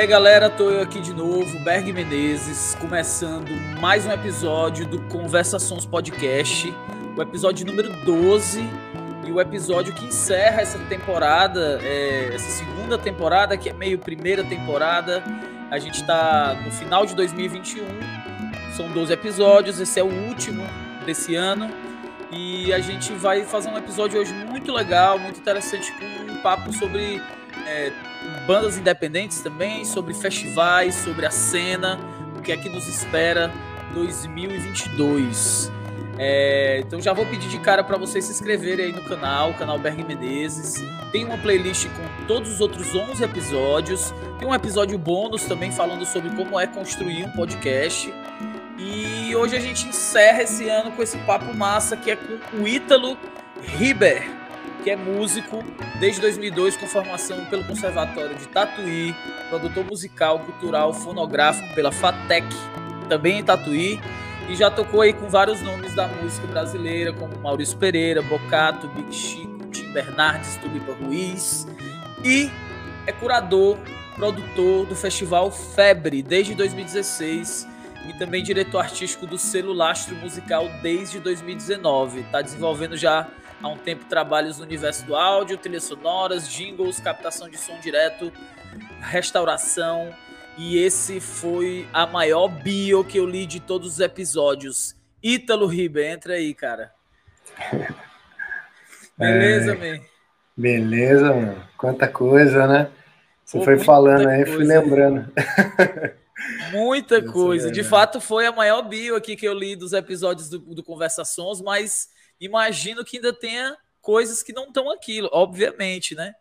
Aí galera, tô eu aqui de novo, Berg Menezes, começando mais um episódio do Conversações Podcast, o episódio número 12 e o episódio que encerra essa temporada, é, essa segunda temporada, que é meio primeira temporada. A gente tá no final de 2021, são 12 episódios, esse é o último desse ano. E a gente vai fazer um episódio hoje muito legal, muito interessante, com um papo sobre é, bandas independentes também, sobre festivais, sobre a cena, o que é que nos espera 2022. É, então já vou pedir de cara para vocês se inscreverem aí no canal, canal Berg Menezes. Tem uma playlist com todos os outros 11 episódios. Tem um episódio bônus também falando sobre como é construir um podcast. E hoje a gente encerra esse ano com esse papo massa que é com o Ítalo Riber que é músico desde 2002 com formação pelo Conservatório de Tatuí, produtor musical, cultural, fonográfico pela FATEC, também em Tatuí, e já tocou aí com vários nomes da música brasileira, como Maurício Pereira, Bocato, Big Chico, Tim Bernardes, Tulipa Ruiz, e é curador, produtor do Festival Febre desde 2016 e também diretor artístico do selo Lastro Musical desde 2019. Está desenvolvendo já há um tempo trabalhos no universo do áudio, trilhas sonoras, jingles, captação de som direto, restauração. E esse foi a maior bio que eu li de todos os episódios. Ítalo Ribe, entra aí, cara. Beleza, é, man? Beleza, mano. Quanta coisa, né? Você Pô, foi falando aí, coisa, fui lembrando. Muita coisa. De fato, foi a maior bio aqui que eu li dos episódios do, do Conversações, mas imagino que ainda tenha coisas que não estão aqui, obviamente, né?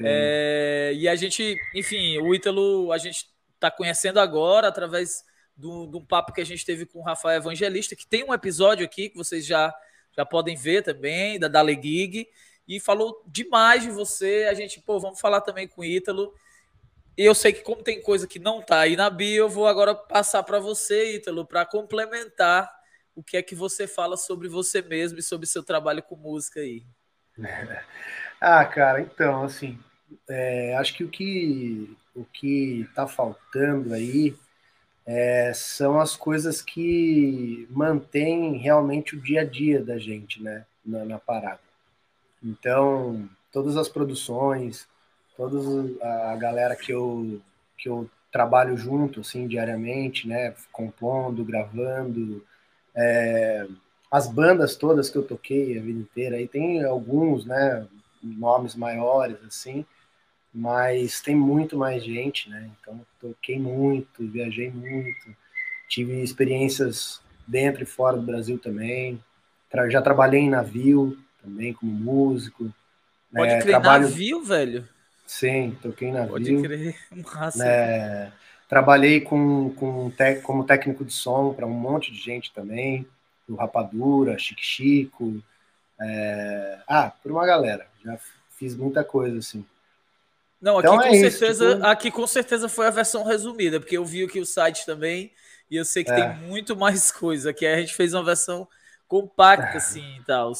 É, e a gente, enfim, o Ítalo a gente está conhecendo agora através de um papo que a gente teve com o Rafael Evangelista, que tem um episódio aqui que vocês já, já podem ver também, da Dale Gig, e falou demais de você. A gente, pô, vamos falar também com o Ítalo. E eu sei que como tem coisa que não tá aí na bio, eu vou agora passar para você, Ítalo, para complementar o que é que você fala sobre você mesmo e sobre seu trabalho com música aí? ah, cara, então, assim, é, acho que o que o que está faltando aí é, são as coisas que mantêm realmente o dia a dia da gente, né, na, na parada. Então, todas as produções, toda a galera que eu que eu trabalho junto, assim, diariamente, né, compondo, gravando, é, as bandas todas que eu toquei a vida inteira, aí tem alguns, né, nomes maiores, assim, mas tem muito mais gente, né? Então, toquei muito, viajei muito, tive experiências dentro e fora do Brasil também. Já trabalhei em navio também como músico. Pode é, crer, trabalho... navio, velho? Sim, toquei em navio. Pode crer, massa. É, Trabalhei com, com tec, como técnico de som para um monte de gente também, do Rapadura, Chique Chico, é... ah, por uma galera. Já fiz muita coisa assim. Não, aqui, então com é certeza, isso, tipo... aqui com certeza foi a versão resumida, porque eu vi aqui o site também e eu sei que é. tem muito mais coisa. Que a gente fez uma versão compacta assim e tal.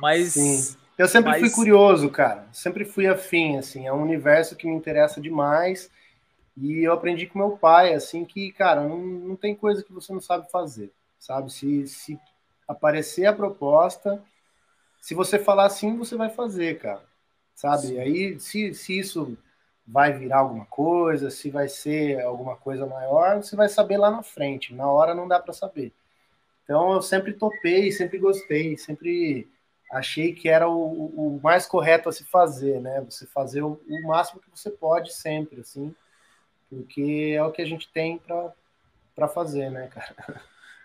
Mas Sim. eu sempre mas... fui curioso, cara. Sempre fui afim, assim. É um universo que me interessa demais. E eu aprendi com meu pai, assim, que, cara, não, não tem coisa que você não sabe fazer, sabe? Se, se aparecer a proposta, se você falar sim, você vai fazer, cara, sabe? Sim. Aí, se, se isso vai virar alguma coisa, se vai ser alguma coisa maior, você vai saber lá na frente. Na hora não dá para saber. Então, eu sempre topei, sempre gostei, sempre achei que era o, o mais correto a se fazer, né? Você fazer o, o máximo que você pode sempre, assim porque é o que a gente tem para fazer, né, cara?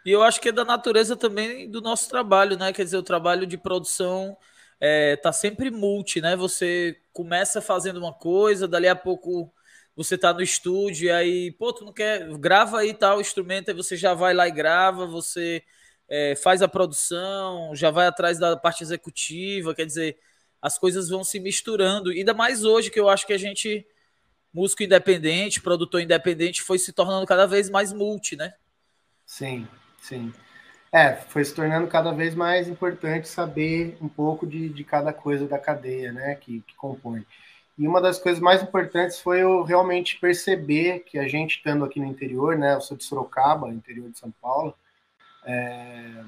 E eu acho que é da natureza também do nosso trabalho, né? Quer dizer, o trabalho de produção é, tá sempre multi, né? Você começa fazendo uma coisa, dali a pouco você tá no estúdio, e aí, pô, tu não quer, grava aí tal instrumento, aí você já vai lá e grava, você é, faz a produção, já vai atrás da parte executiva, quer dizer, as coisas vão se misturando, ainda mais hoje que eu acho que a gente músico independente, produtor independente, foi se tornando cada vez mais multi, né? Sim, sim. É, foi se tornando cada vez mais importante saber um pouco de, de cada coisa da cadeia, né, que, que compõe. E uma das coisas mais importantes foi eu realmente perceber que a gente estando aqui no interior, né? Eu sou de Sorocaba, interior de São Paulo. É,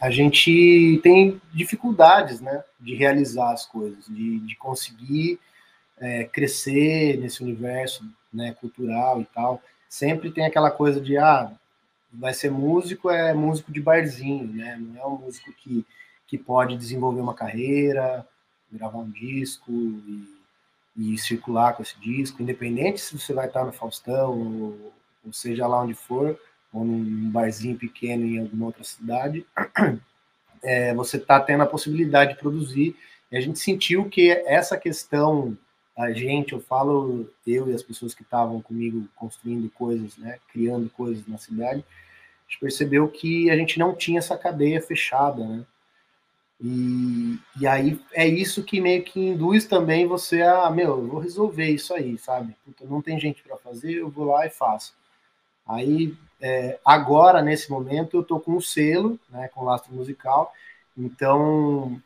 a gente tem dificuldades, né? De realizar as coisas, de, de conseguir é, crescer nesse universo, né? Cultural e tal. Sempre tem aquela coisa de ah, vai ser músico é músico de barzinho, né? Não é um músico que que pode desenvolver uma carreira, gravar um disco e, e, circular com esse disco, independente se você vai estar no Faustão, ou, ou seja lá onde for, ou num barzinho pequeno em alguma outra cidade, é, você está tendo a possibilidade de produzir. E a gente sentiu que essa questão, a gente, eu falo eu e as pessoas que estavam comigo construindo coisas, né, criando coisas na cidade, a gente percebeu que a gente não tinha essa cadeia fechada, né? E, e aí é isso que meio que induz também você a, meu, eu vou resolver isso aí, sabe? Puta, não tem gente para fazer, eu vou lá e faço. Aí, é, agora, nesse momento, eu tô com o selo, né, com lastro musical, então,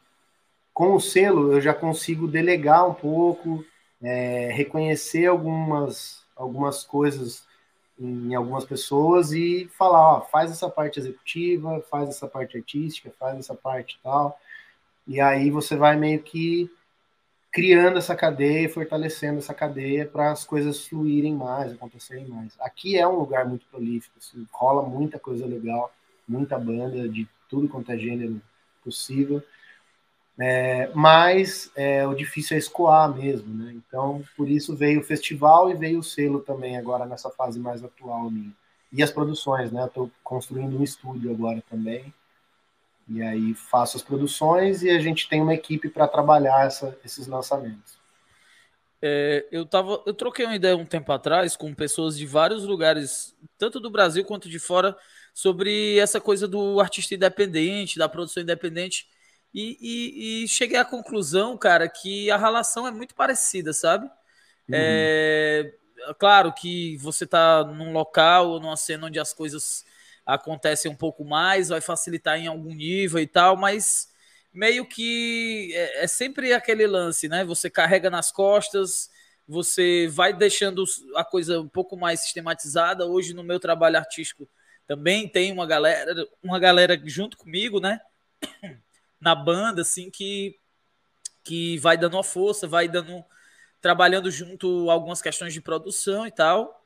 com o selo, eu já consigo delegar um pouco, é, reconhecer algumas, algumas coisas em algumas pessoas e falar, ó, faz essa parte executiva, faz essa parte artística, faz essa parte tal. E aí você vai meio que criando essa cadeia, fortalecendo essa cadeia para as coisas fluírem mais, acontecerem mais. Aqui é um lugar muito prolífico, assim, rola muita coisa legal, muita banda de tudo quanto é gênero possível. É, mas é, o difícil é escoar mesmo, né? Então, por isso veio o festival e veio o selo também agora nessa fase mais atual minha. E as produções, né? Estou construindo um estúdio agora também. E aí faço as produções e a gente tem uma equipe para trabalhar essa, esses lançamentos. É, eu tava, eu troquei uma ideia um tempo atrás com pessoas de vários lugares, tanto do Brasil quanto de fora, sobre essa coisa do artista independente, da produção independente. E, e, e, cheguei à conclusão, cara, que a relação é muito parecida, sabe? Uhum. É, claro que você tá num local numa cena onde as coisas acontecem um pouco mais, vai facilitar em algum nível e tal, mas meio que é, é sempre aquele lance, né? Você carrega nas costas, você vai deixando a coisa um pouco mais sistematizada. Hoje no meu trabalho artístico também tem uma galera, uma galera junto comigo, né? Na banda, assim, que, que vai dando uma força, vai dando. trabalhando junto algumas questões de produção e tal.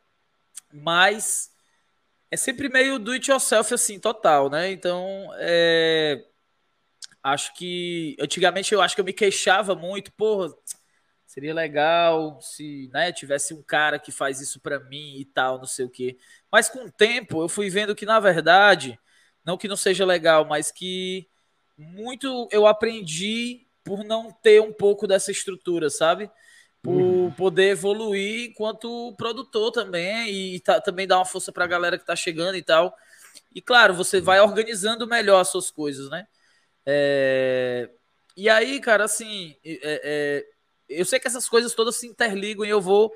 Mas é sempre meio do it yourself, assim, total, né? Então, é, acho que. Antigamente eu acho que eu me queixava muito, porra, seria legal se né, tivesse um cara que faz isso para mim e tal, não sei o quê. Mas com o tempo eu fui vendo que, na verdade, não que não seja legal, mas que muito eu aprendi por não ter um pouco dessa estrutura, sabe? Por uhum. poder evoluir enquanto produtor também e tá, também dar uma força para a galera que está chegando e tal. E claro, você vai organizando melhor as suas coisas, né? É... E aí, cara, assim, é, é... eu sei que essas coisas todas se interligam e eu vou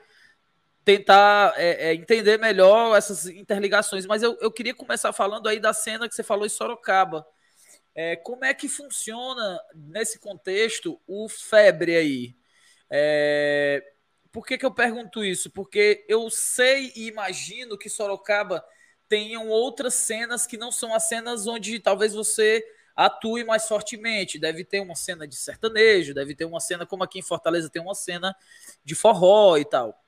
tentar é, é, entender melhor essas interligações, mas eu, eu queria começar falando aí da cena que você falou em Sorocaba. É, como é que funciona nesse contexto o febre aí? É, por que, que eu pergunto isso? Porque eu sei e imagino que Sorocaba tenham outras cenas que não são as cenas onde talvez você atue mais fortemente. Deve ter uma cena de sertanejo, deve ter uma cena como aqui em Fortaleza tem uma cena de forró e tal.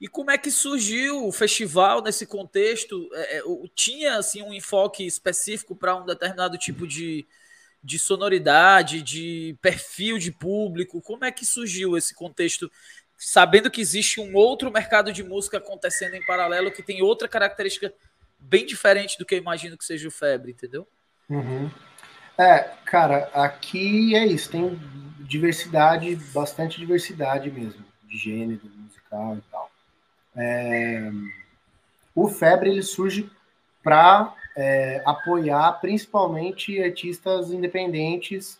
E como é que surgiu o festival nesse contexto? É, é, tinha assim um enfoque específico para um determinado tipo de, de sonoridade, de perfil de público? Como é que surgiu esse contexto, sabendo que existe um outro mercado de música acontecendo em paralelo que tem outra característica bem diferente do que eu imagino que seja o Febre, entendeu? Uhum. É, cara, aqui é isso, tem diversidade, bastante diversidade mesmo, de gênero musical e tal. É, o Febre ele surge para é, apoiar principalmente artistas independentes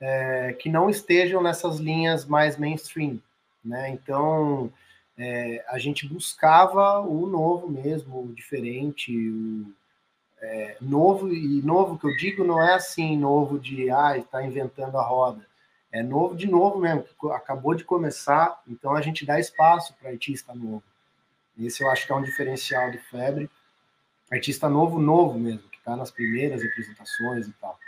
é, que não estejam nessas linhas mais mainstream, né? Então é, a gente buscava o novo mesmo, o diferente, o é, novo e novo que eu digo não é assim novo de ah está inventando a roda, é novo de novo mesmo, acabou de começar, então a gente dá espaço para artista novo. Esse eu acho que é um diferencial do Febre. Artista novo, novo mesmo, que está nas primeiras apresentações e tal.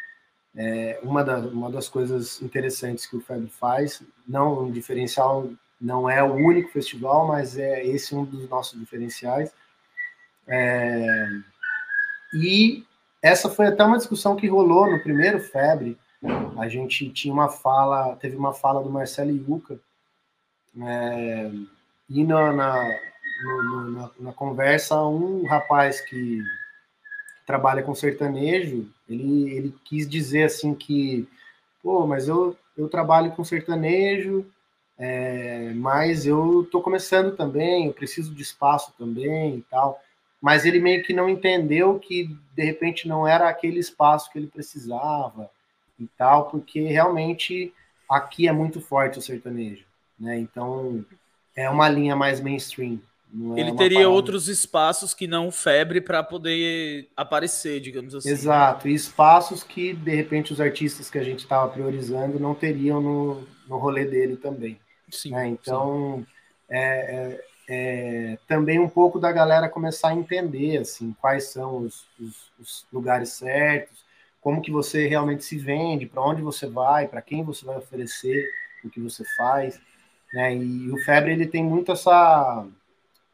É uma, da, uma das coisas interessantes que o Febre faz, não um diferencial, não é o único festival, mas é esse um dos nossos diferenciais. É, e essa foi até uma discussão que rolou no primeiro Febre, a gente tinha uma fala, teve uma fala do Marcelo Yuca, é, e na, na, no, na, na, conversa, um rapaz que trabalha com sertanejo, ele, ele quis dizer assim que, pô, mas eu, eu trabalho com sertanejo, é, mas eu tô começando também, eu preciso de espaço também e tal. Mas ele meio que não entendeu que de repente não era aquele espaço que ele precisava e tal, porque realmente aqui é muito forte o sertanejo, né? Então é uma linha mais mainstream. É Ele teria parada. outros espaços que não febre para poder aparecer, digamos assim. Exato, e espaços que de repente os artistas que a gente estava priorizando não teriam no, no rolê dele também. Sim. Né? Então sim. É, é, é, também um pouco da galera começar a entender assim quais são os, os, os lugares certos, como que você realmente se vende, para onde você vai, para quem você vai oferecer o que você faz, né? E o Febre ele tem muito essa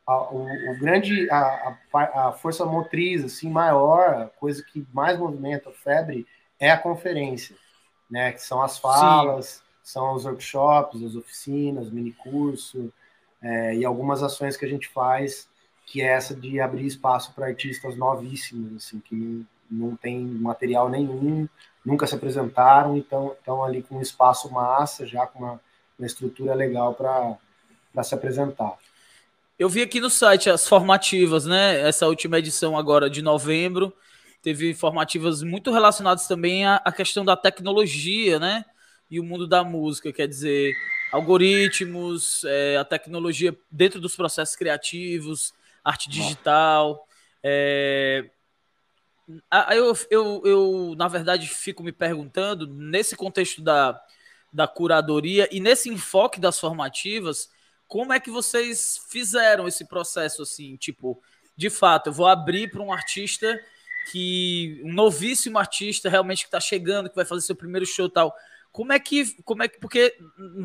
a, o, o, grande a, a, a, força motriz assim maior, a coisa que mais movimenta o Febre é a conferência, né? Que são as falas, Sim. são os workshops, as oficinas, mini curso é, e algumas ações que a gente faz, que é essa de abrir espaço para artistas novíssimos, assim, que não tem material nenhum, nunca se apresentaram, então estão ali com um espaço massa, já com uma, uma estrutura legal para se apresentar. Eu vi aqui no site as formativas, né? Essa última edição agora de novembro teve formativas muito relacionadas também à, à questão da tecnologia, né? E o mundo da música, quer dizer, algoritmos, é, a tecnologia dentro dos processos criativos, arte digital. É, eu, eu, eu, na verdade, fico me perguntando, nesse contexto da, da curadoria e nesse enfoque das formativas, como é que vocês fizeram esse processo assim? Tipo, de fato, eu vou abrir para um artista que. um novíssimo artista realmente que está chegando, que vai fazer seu primeiro show tal. Como é que. Como é que. Porque,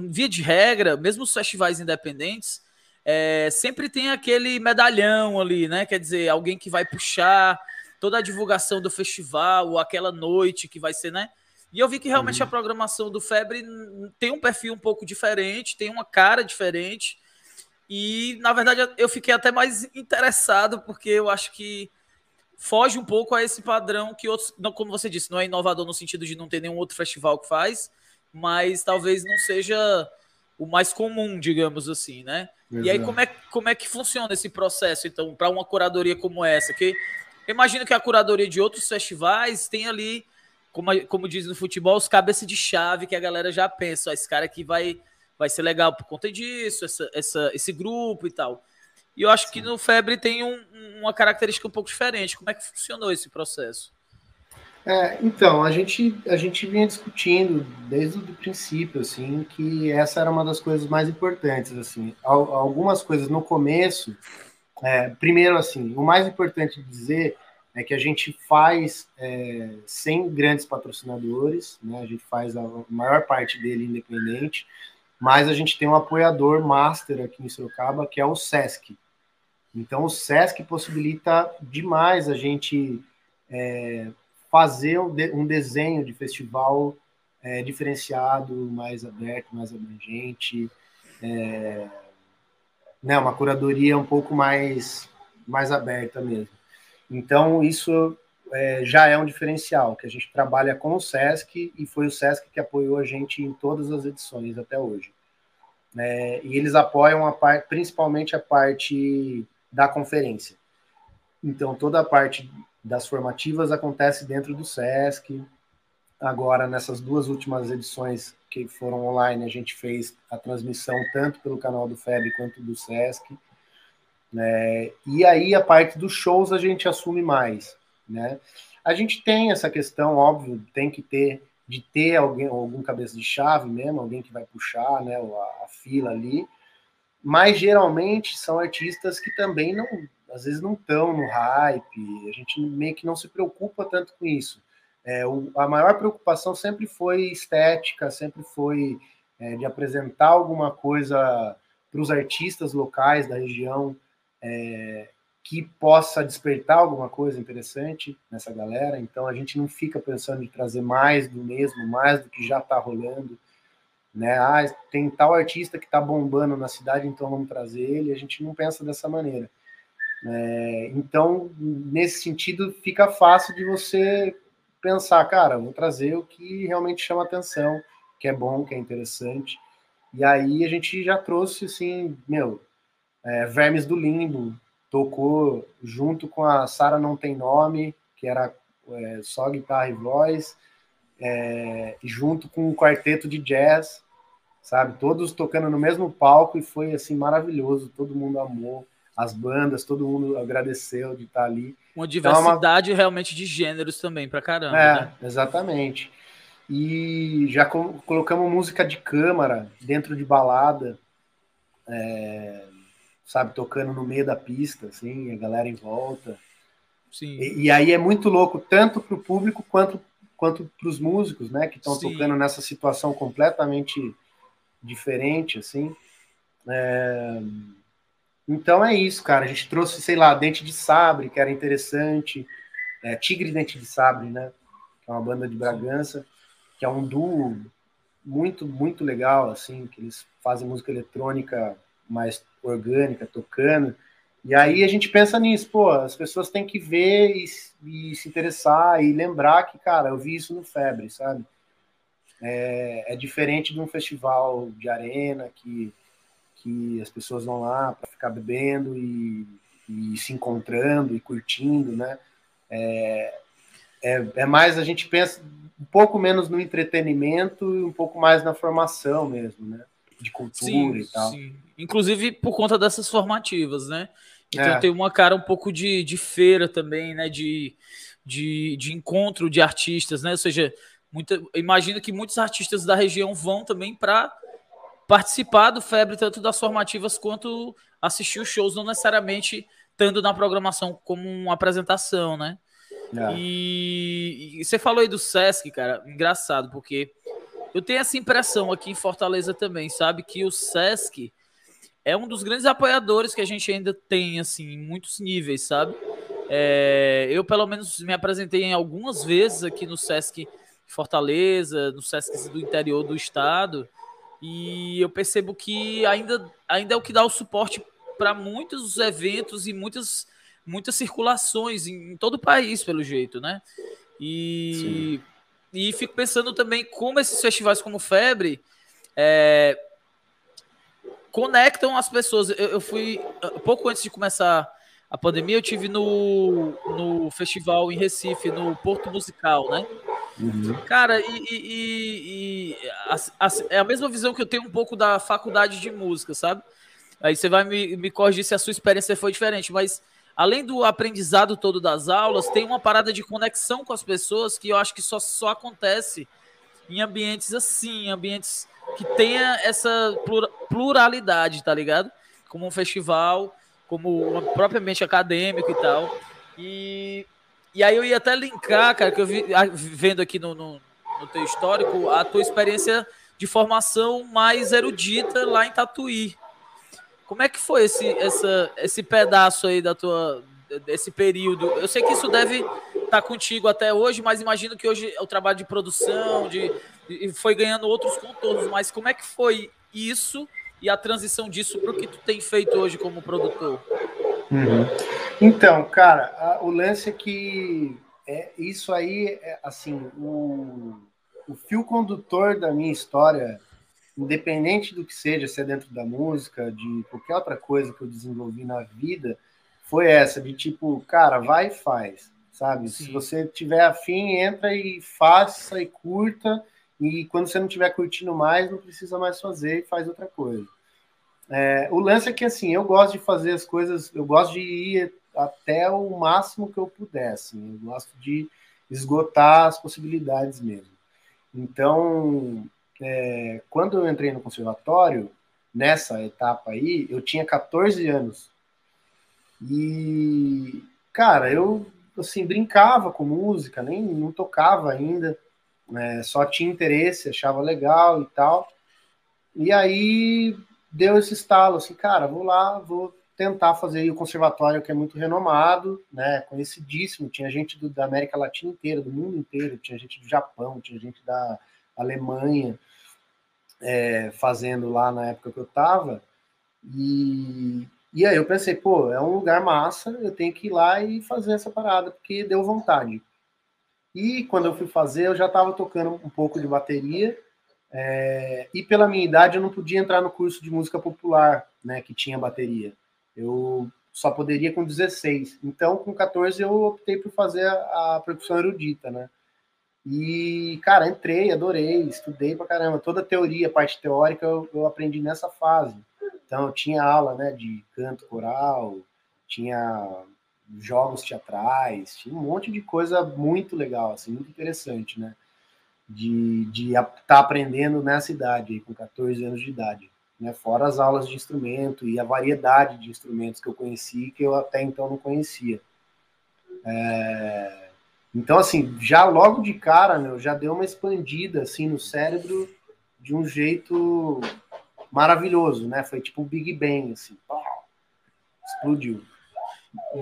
via de regra, mesmo os festivais independentes, é, sempre tem aquele medalhão ali, né? Quer dizer, alguém que vai puxar toda a divulgação do festival, ou aquela noite que vai ser, né? E eu vi que realmente uhum. a programação do Febre tem um perfil um pouco diferente, tem uma cara diferente. E, na verdade, eu fiquei até mais interessado, porque eu acho que foge um pouco a esse padrão que outros, não, como você disse, não é inovador no sentido de não ter nenhum outro festival que faz, mas talvez não seja o mais comum, digamos assim, né? Exato. E aí, como é, como é que funciona esse processo, então, para uma curadoria como essa? Que imagino que a curadoria de outros festivais tem ali, como, como diz no futebol, os cabeças de chave que a galera já pensa, esse cara aqui vai, vai ser legal por conta disso, essa, essa, esse grupo e tal. E eu acho Sim. que no Febre tem um, uma característica um pouco diferente. Como é que funcionou esse processo? É, então, a gente, a gente vinha discutindo desde o princípio, assim, que essa era uma das coisas mais importantes, assim. Algumas coisas no começo é, primeiro, assim, o mais importante dizer é que a gente faz é, sem grandes patrocinadores, né? A gente faz a maior parte dele independente, mas a gente tem um apoiador master aqui em Sorocaba, que é o SESC. Então, o SESC possibilita demais a gente é, fazer um, de, desenho de festival é, diferenciado, mais aberto, mais abrangente, é, né, uma curadoria um pouco mais, mais aberta mesmo. Então, isso é, já é um diferencial, que a gente trabalha com o SESC e foi o SESC que apoiou a gente em todas as edições até hoje. É, e eles apoiam a principalmente a parte da conferência. Então, toda a parte das formativas acontece dentro do SESC. Agora, nessas duas últimas edições que foram online, a gente fez a transmissão tanto pelo canal do FEB quanto do SESC. Né? E aí a parte dos shows a gente assume mais. Né? A gente tem essa questão, óbvio, tem que ter de ter alguém, algum cabeça de chave mesmo, alguém que vai puxar né, a, a fila ali. Mas geralmente são artistas que também não, às vezes não estão no hype, a gente meio que não se preocupa tanto com isso. É, o, a maior preocupação sempre foi estética, sempre foi é, de apresentar alguma coisa para os artistas locais da região é, que possa despertar alguma coisa interessante nessa galera. Então a gente não fica pensando em trazer mais do mesmo, mais do que já está rolando. Né? Ah, tem tal artista que está bombando na cidade, então vamos trazer ele. A gente não pensa dessa maneira. É, então, nesse sentido, fica fácil de você pensar, cara, vou trazer o que realmente chama atenção, que é bom, que é interessante. E aí a gente já trouxe, assim, meu, é, Vermes do Limbo, tocou junto com a Sara Não Tem Nome, que era é, só guitarra e voz, é, junto com um quarteto de jazz, sabe? Todos tocando no mesmo palco e foi, assim, maravilhoso, todo mundo amou as bandas, todo mundo agradeceu de estar ali. Uma diversidade então, é uma... realmente de gêneros também, pra caramba. É, né? exatamente. E já colocamos música de câmara dentro de balada, é, sabe, tocando no meio da pista, assim, a galera em volta. Sim. E, e aí é muito louco, tanto para o público quanto quanto para os músicos, né, que estão tocando nessa situação completamente diferente, assim. É... Então é isso, cara. A gente trouxe, sei lá, Dente de Sabre, que era interessante. É, Tigre Dente de Sabre, né? Que é uma banda de Bragança, que é um duo muito, muito legal, assim, que eles fazem música eletrônica mais orgânica, tocando. E aí a gente pensa nisso, pô, as pessoas têm que ver e, e se interessar e lembrar que, cara, eu vi isso no Febre, sabe? É, é diferente de um festival de arena que que as pessoas vão lá para ficar bebendo e, e, se encontrando e curtindo, né? É, é, é, mais a gente pensa um pouco menos no entretenimento e um pouco mais na formação mesmo, né? De cultura sim, e tal. Sim. Inclusive por conta dessas formativas, né? Então é. tem uma cara um pouco de, de feira também, né? De, de, de encontro de artistas, né? Ou seja, muita, imagino que muitos artistas da região vão também para participar do Febre, tanto das formativas quanto assistir os shows, não necessariamente estando na programação como uma apresentação, né? É. E, e, você falou aí do Sesc, cara, engraçado, porque eu tenho essa impressão aqui em Fortaleza também, sabe? Que o Sesc é um dos grandes apoiadores que a gente ainda tem, assim, em muitos níveis, sabe? É, eu, pelo menos, me apresentei em algumas vezes aqui no Sesc Fortaleza, no Sesc do interior do estado, e eu percebo que ainda, ainda é o que dá o suporte para muitos eventos e muitas, muitas circulações em, em todo o país, pelo jeito, né? E, e fico pensando também como esses festivais como Febre é, conectam as pessoas. Eu, eu, fui, pouco antes de começar a pandemia, eu tive no, no festival em Recife, no Porto Musical, né? Uhum. Cara, e, e, e a, a, é a mesma visão que eu tenho um pouco da faculdade de música, sabe? Aí você vai me, me corrigir se a sua experiência foi diferente, mas além do aprendizado todo das aulas, tem uma parada de conexão com as pessoas que eu acho que só, só acontece em ambientes assim, ambientes que tenha essa pluralidade, tá ligado? Como um festival, como propriamente acadêmico e tal. E e aí eu ia até linkar, cara, que eu vi vendo aqui no, no, no teu histórico, a tua experiência de formação mais erudita lá em Tatuí. Como é que foi esse, essa, esse pedaço aí da tua desse período? Eu sei que isso deve estar tá contigo até hoje, mas imagino que hoje é o trabalho de produção, de, de foi ganhando outros contornos. Mas como é que foi isso e a transição disso para o que tu tem feito hoje como produtor? Uhum. Então, cara, a, o lance é que é, isso aí, é, assim, o, o fio condutor da minha história, independente do que seja, se é dentro da música, de qualquer outra coisa que eu desenvolvi na vida, foi essa, de tipo, cara, vai e faz, sabe? Sim. Se você tiver afim, entra e faça e curta, e quando você não estiver curtindo mais, não precisa mais fazer e faz outra coisa. É, o lance é que assim, eu gosto de fazer as coisas, eu gosto de ir até o máximo que eu puder, assim, eu gosto de esgotar as possibilidades mesmo. Então, é, quando eu entrei no conservatório, nessa etapa aí, eu tinha 14 anos. E, cara, eu, assim, brincava com música, nem não tocava ainda, né, só tinha interesse, achava legal e tal. E aí deu esse estalo, assim, cara, vou lá, vou tentar fazer o conservatório que é muito renomado, né, conhecidíssimo, tinha gente do, da América Latina inteira, do mundo inteiro, tinha gente do Japão, tinha gente da Alemanha, é, fazendo lá na época que eu estava, e, e aí eu pensei, pô, é um lugar massa, eu tenho que ir lá e fazer essa parada, porque deu vontade. E quando eu fui fazer, eu já estava tocando um pouco de bateria, é, e pela minha idade eu não podia entrar no curso de música popular, né, que tinha bateria. Eu só poderia com 16. Então, com 14 eu optei por fazer a, a erudita, né? E, cara, entrei, adorei, estudei pra caramba. Toda a teoria, parte teórica, eu, eu aprendi nessa fase. Então, tinha aula, né, de canto coral, tinha jogos teatrais, tinha um monte de coisa muito legal, assim, muito interessante, né? De estar tá aprendendo nessa idade, aí, com 14 anos de idade. Né? Fora as aulas de instrumento e a variedade de instrumentos que eu conheci, que eu até então não conhecia. É... Então, assim, já logo de cara, meu, já deu uma expandida, assim, no cérebro de um jeito maravilhoso, né? Foi tipo o Big Bang, assim, explodiu.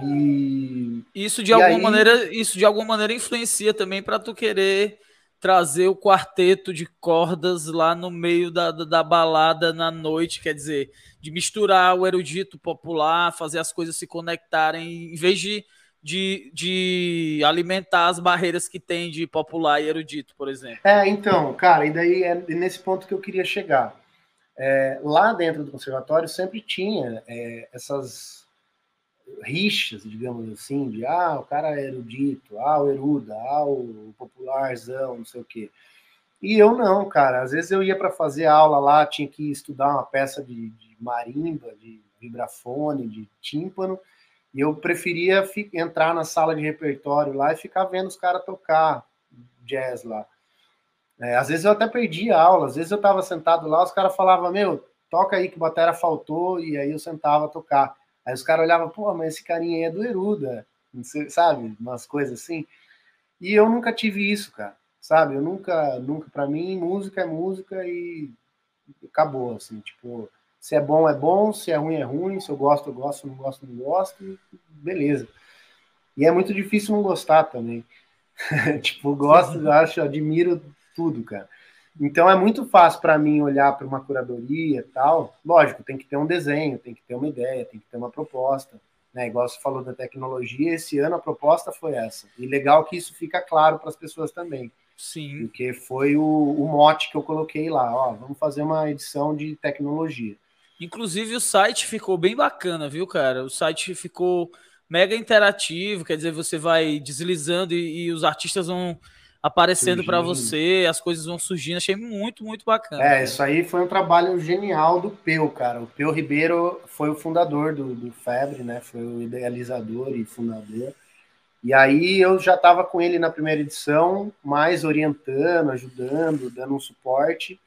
E isso de e alguma aí... maneira, isso de alguma maneira influencia também para tu querer trazer o quarteto de cordas lá no meio da, da, da, balada na noite, quer dizer, de misturar o erudito popular, fazer as coisas se conectarem, em vez de, de, de alimentar as barreiras que tem de popular e erudito, por exemplo. É, então, cara, e daí é nesse ponto que eu queria chegar. É, lá dentro do conservatório sempre tinha é, essas rixas, digamos assim, de ah, o cara é erudito, ah, o eruda, ah, o popularzão, não sei o quê. E eu não, cara. Às vezes eu ia para fazer aula lá, tinha que estudar uma peça de, de marimba, de vibrafone, de tímpano, e eu preferia entrar na sala de repertório lá e ficar vendo os caras tocar jazz lá. É, às vezes eu até perdi a aula, às vezes eu estava sentado lá, os caras falavam, meu, toca aí que a bateria faltou, e aí eu sentava a tocar. Aí os caras olhavam, pô, mas esse carinha aí é do Eruda, sabe? Umas coisas assim. E eu nunca tive isso, cara, sabe? Eu nunca, nunca, para mim, música é música e acabou, assim, tipo, se é bom, é bom, se é ruim, é ruim, se eu gosto, eu gosto, se não gosto, não gosto, beleza. E é muito difícil não gostar também. tipo, gosto, acho, admiro tudo, cara. Então é muito fácil para mim olhar para uma curadoria e tal. Lógico, tem que ter um desenho, tem que ter uma ideia, tem que ter uma proposta. Né? Igual você falou da tecnologia, esse ano a proposta foi essa. E legal que isso fica claro para as pessoas também. Sim. Porque foi o, o mote que eu coloquei lá. Ó, vamos fazer uma edição de tecnologia. Inclusive o site ficou bem bacana, viu, cara? O site ficou mega interativo, quer dizer, você vai deslizando e, e os artistas vão aparecendo para você, as coisas vão surgindo. Achei muito, muito bacana. É, isso aí foi um trabalho genial do Peu, cara. O Peu Ribeiro foi o fundador do, do Febre, né? Foi o idealizador e fundador. E aí eu já estava com ele na primeira edição, mais orientando, ajudando, dando um suporte.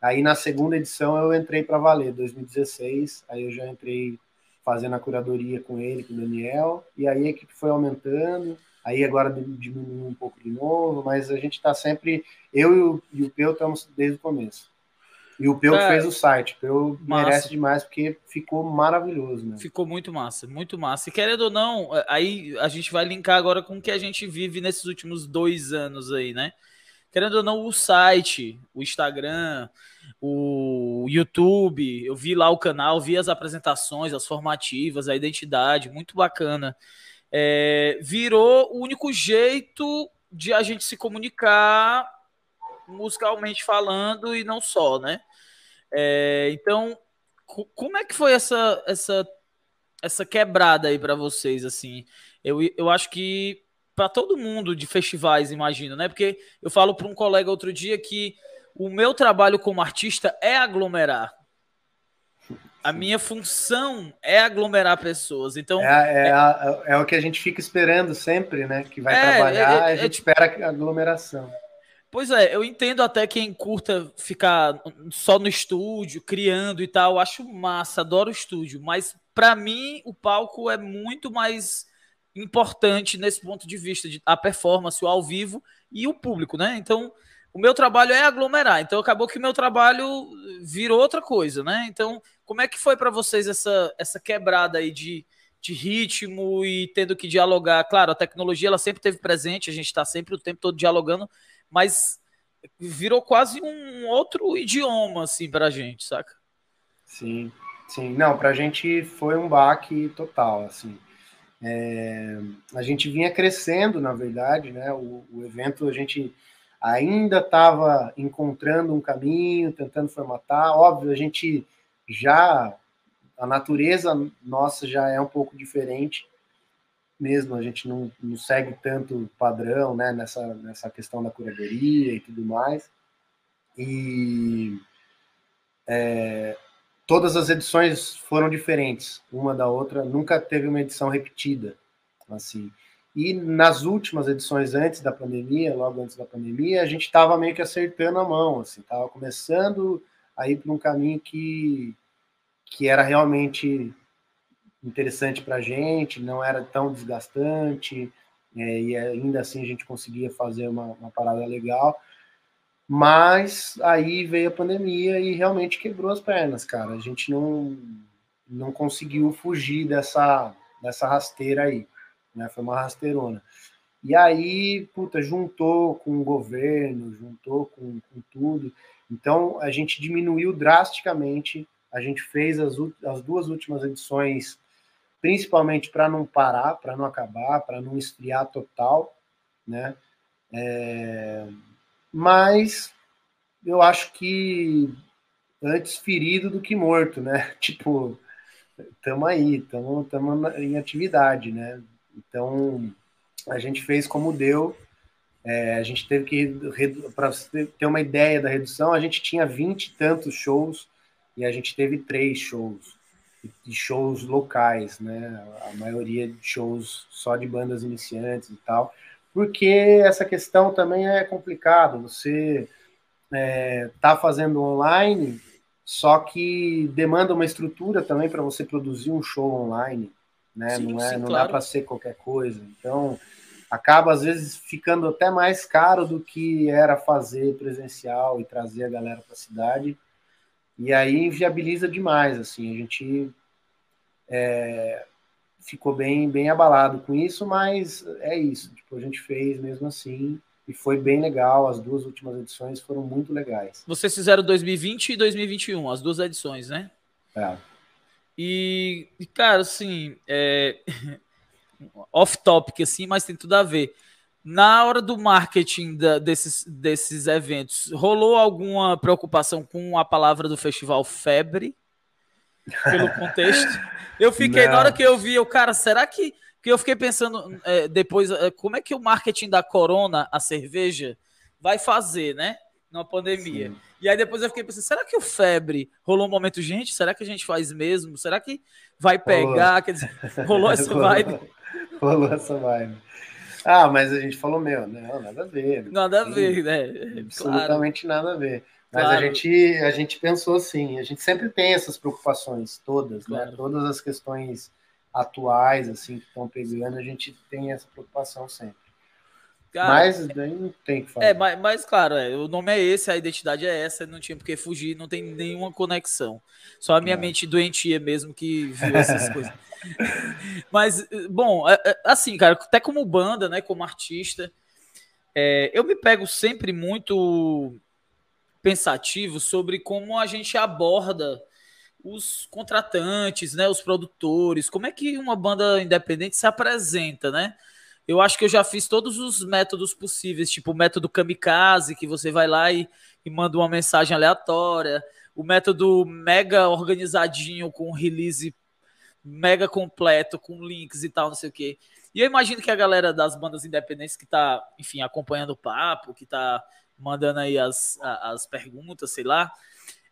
Aí na segunda edição eu entrei para valer, 2016. Aí eu já entrei fazendo a curadoria com ele, com o Daniel. E aí a equipe foi aumentando aí agora diminuiu um pouco de novo, mas a gente está sempre, eu e o, e o Peu estamos desde o começo. E o Peu é, fez o site, o Peu merece demais porque ficou maravilhoso, né? Ficou muito massa, muito massa. E querendo ou não, é, aí a gente vai linkar agora com o que a gente vive nesses últimos dois anos aí, né? Querendo ou não, o site, o Instagram, o YouTube, eu vi lá o canal, vi as apresentações, as formativas, a identidade, muito bacana é, virou o único jeito de a gente se comunicar musicalmente falando e não só, né? É, então, como é que foi essa essa essa quebrada aí para vocês assim? Eu, eu acho que para todo mundo de festivais, imagino, né? Porque eu falo para um colega outro dia que o meu trabalho como artista é aglomerar a minha função é aglomerar pessoas. Então é, é, é, é, o que a gente fica esperando sempre, né? Que vai é, trabalhar, é, a é, gente espera a aglomeração. Pois é, eu entendo até quem curta ficar só no estúdio, criando e tal. Acho massa, adoro o estúdio. Mas para mim, o palco é muito mais importante nesse ponto de vista, de a performance, o ao vivo e o público, né? Então, o meu trabalho é aglomerar. Então, acabou que o meu trabalho virou outra coisa, né? Então, como é que foi para vocês essa, essa quebrada aí de, de ritmo e tendo que dialogar? Claro, a tecnologia ela sempre teve presente, a gente está sempre o tempo todo dialogando, mas virou quase um outro idioma, assim, para a gente, saca? Sim, sim. Não, para a gente foi um baque total, assim. É, a gente vinha crescendo, na verdade, né? O, o evento a gente ainda estava encontrando um caminho, tentando formatar. Óbvio, a gente já a natureza nossa já é um pouco diferente mesmo, a gente não, não segue tanto padrão, né, nessa, nessa questão da curadoria e tudo mais. E é, todas as edições foram diferentes, uma da outra, nunca teve uma edição repetida, assim. E nas últimas edições antes da pandemia, logo antes da pandemia, a gente estava meio que acertando a mão, assim, estava começando a ir para um caminho que, que era realmente interessante para a gente, não era tão desgastante, é, e ainda assim a gente conseguia fazer uma, uma parada legal. Mas aí veio a pandemia e realmente quebrou as pernas, cara. A gente não, não conseguiu fugir dessa, dessa rasteira aí. Né? Foi uma rasteirona. E aí, puta, juntou com o governo, juntou com, com tudo. Então, a gente diminuiu drasticamente. A gente fez as, as duas últimas edições, principalmente para não parar, para não acabar, para não esfriar total, né? É mas eu acho que antes ferido do que morto, né? Tipo, estamos aí, estamos em atividade, né? Então, a gente fez como deu. É, a gente teve que, para ter uma ideia da redução, a gente tinha 20 e tantos shows e a gente teve três shows, e shows locais, né? A maioria de shows só de bandas iniciantes e tal porque essa questão também é complicada. Você está é, tá fazendo online, só que demanda uma estrutura também para você produzir um show online, né? Sim, não é, sim, não claro. dá para ser qualquer coisa. Então acaba às vezes ficando até mais caro do que era fazer presencial e trazer a galera para a cidade. E aí inviabiliza demais, assim, a gente é, ficou bem, bem abalado com isso, mas é isso. Tipo, a gente fez mesmo assim e foi bem legal. As duas últimas edições foram muito legais. Vocês fizeram 2020 e 2021, as duas edições, né? É. E, cara, assim, é... off-topic, assim, mas tem tudo a ver. Na hora do marketing da, desses, desses eventos, rolou alguma preocupação com a palavra do festival febre? Pelo contexto? Eu fiquei, Não. na hora que eu vi, o cara, será que. Que eu fiquei pensando é, depois, é, como é que o marketing da Corona, a cerveja, vai fazer, né? Na pandemia. Sim. E aí depois eu fiquei pensando, será que o febre rolou um momento, gente? Será que a gente faz mesmo? Será que vai pegar? Rolou. Quer dizer, rolou essa vibe? rolou essa vibe. Ah, mas a gente falou, meu, não, nada a ver. Nada a ver, né? Absolutamente claro. nada a ver. Mas claro. a, gente, a gente pensou assim, a gente sempre tem essas preocupações todas, né? claro. né? Todas as questões atuais, assim, que estão pegando, a gente tem essa preocupação sempre. Cara, mas não tem que fazer. É, mas, mas claro, é, o nome é esse, a identidade é essa, não tinha porque fugir, não tem nenhuma conexão. Só a minha é. mente doentia mesmo que viu essas coisas. Mas, bom, é, é, assim, cara, até como banda, né, como artista, é, eu me pego sempre muito pensativo sobre como a gente aborda os contratantes, né, os produtores, como é que uma banda independente se apresenta, né? Eu acho que eu já fiz todos os métodos possíveis, tipo o método kamikaze, que você vai lá e, e manda uma mensagem aleatória, o método mega organizadinho com release mega completo, com links e tal, não sei o quê. E eu imagino que a galera das bandas independentes que tá, enfim, acompanhando o papo, que tá mandando aí as, as perguntas, sei lá,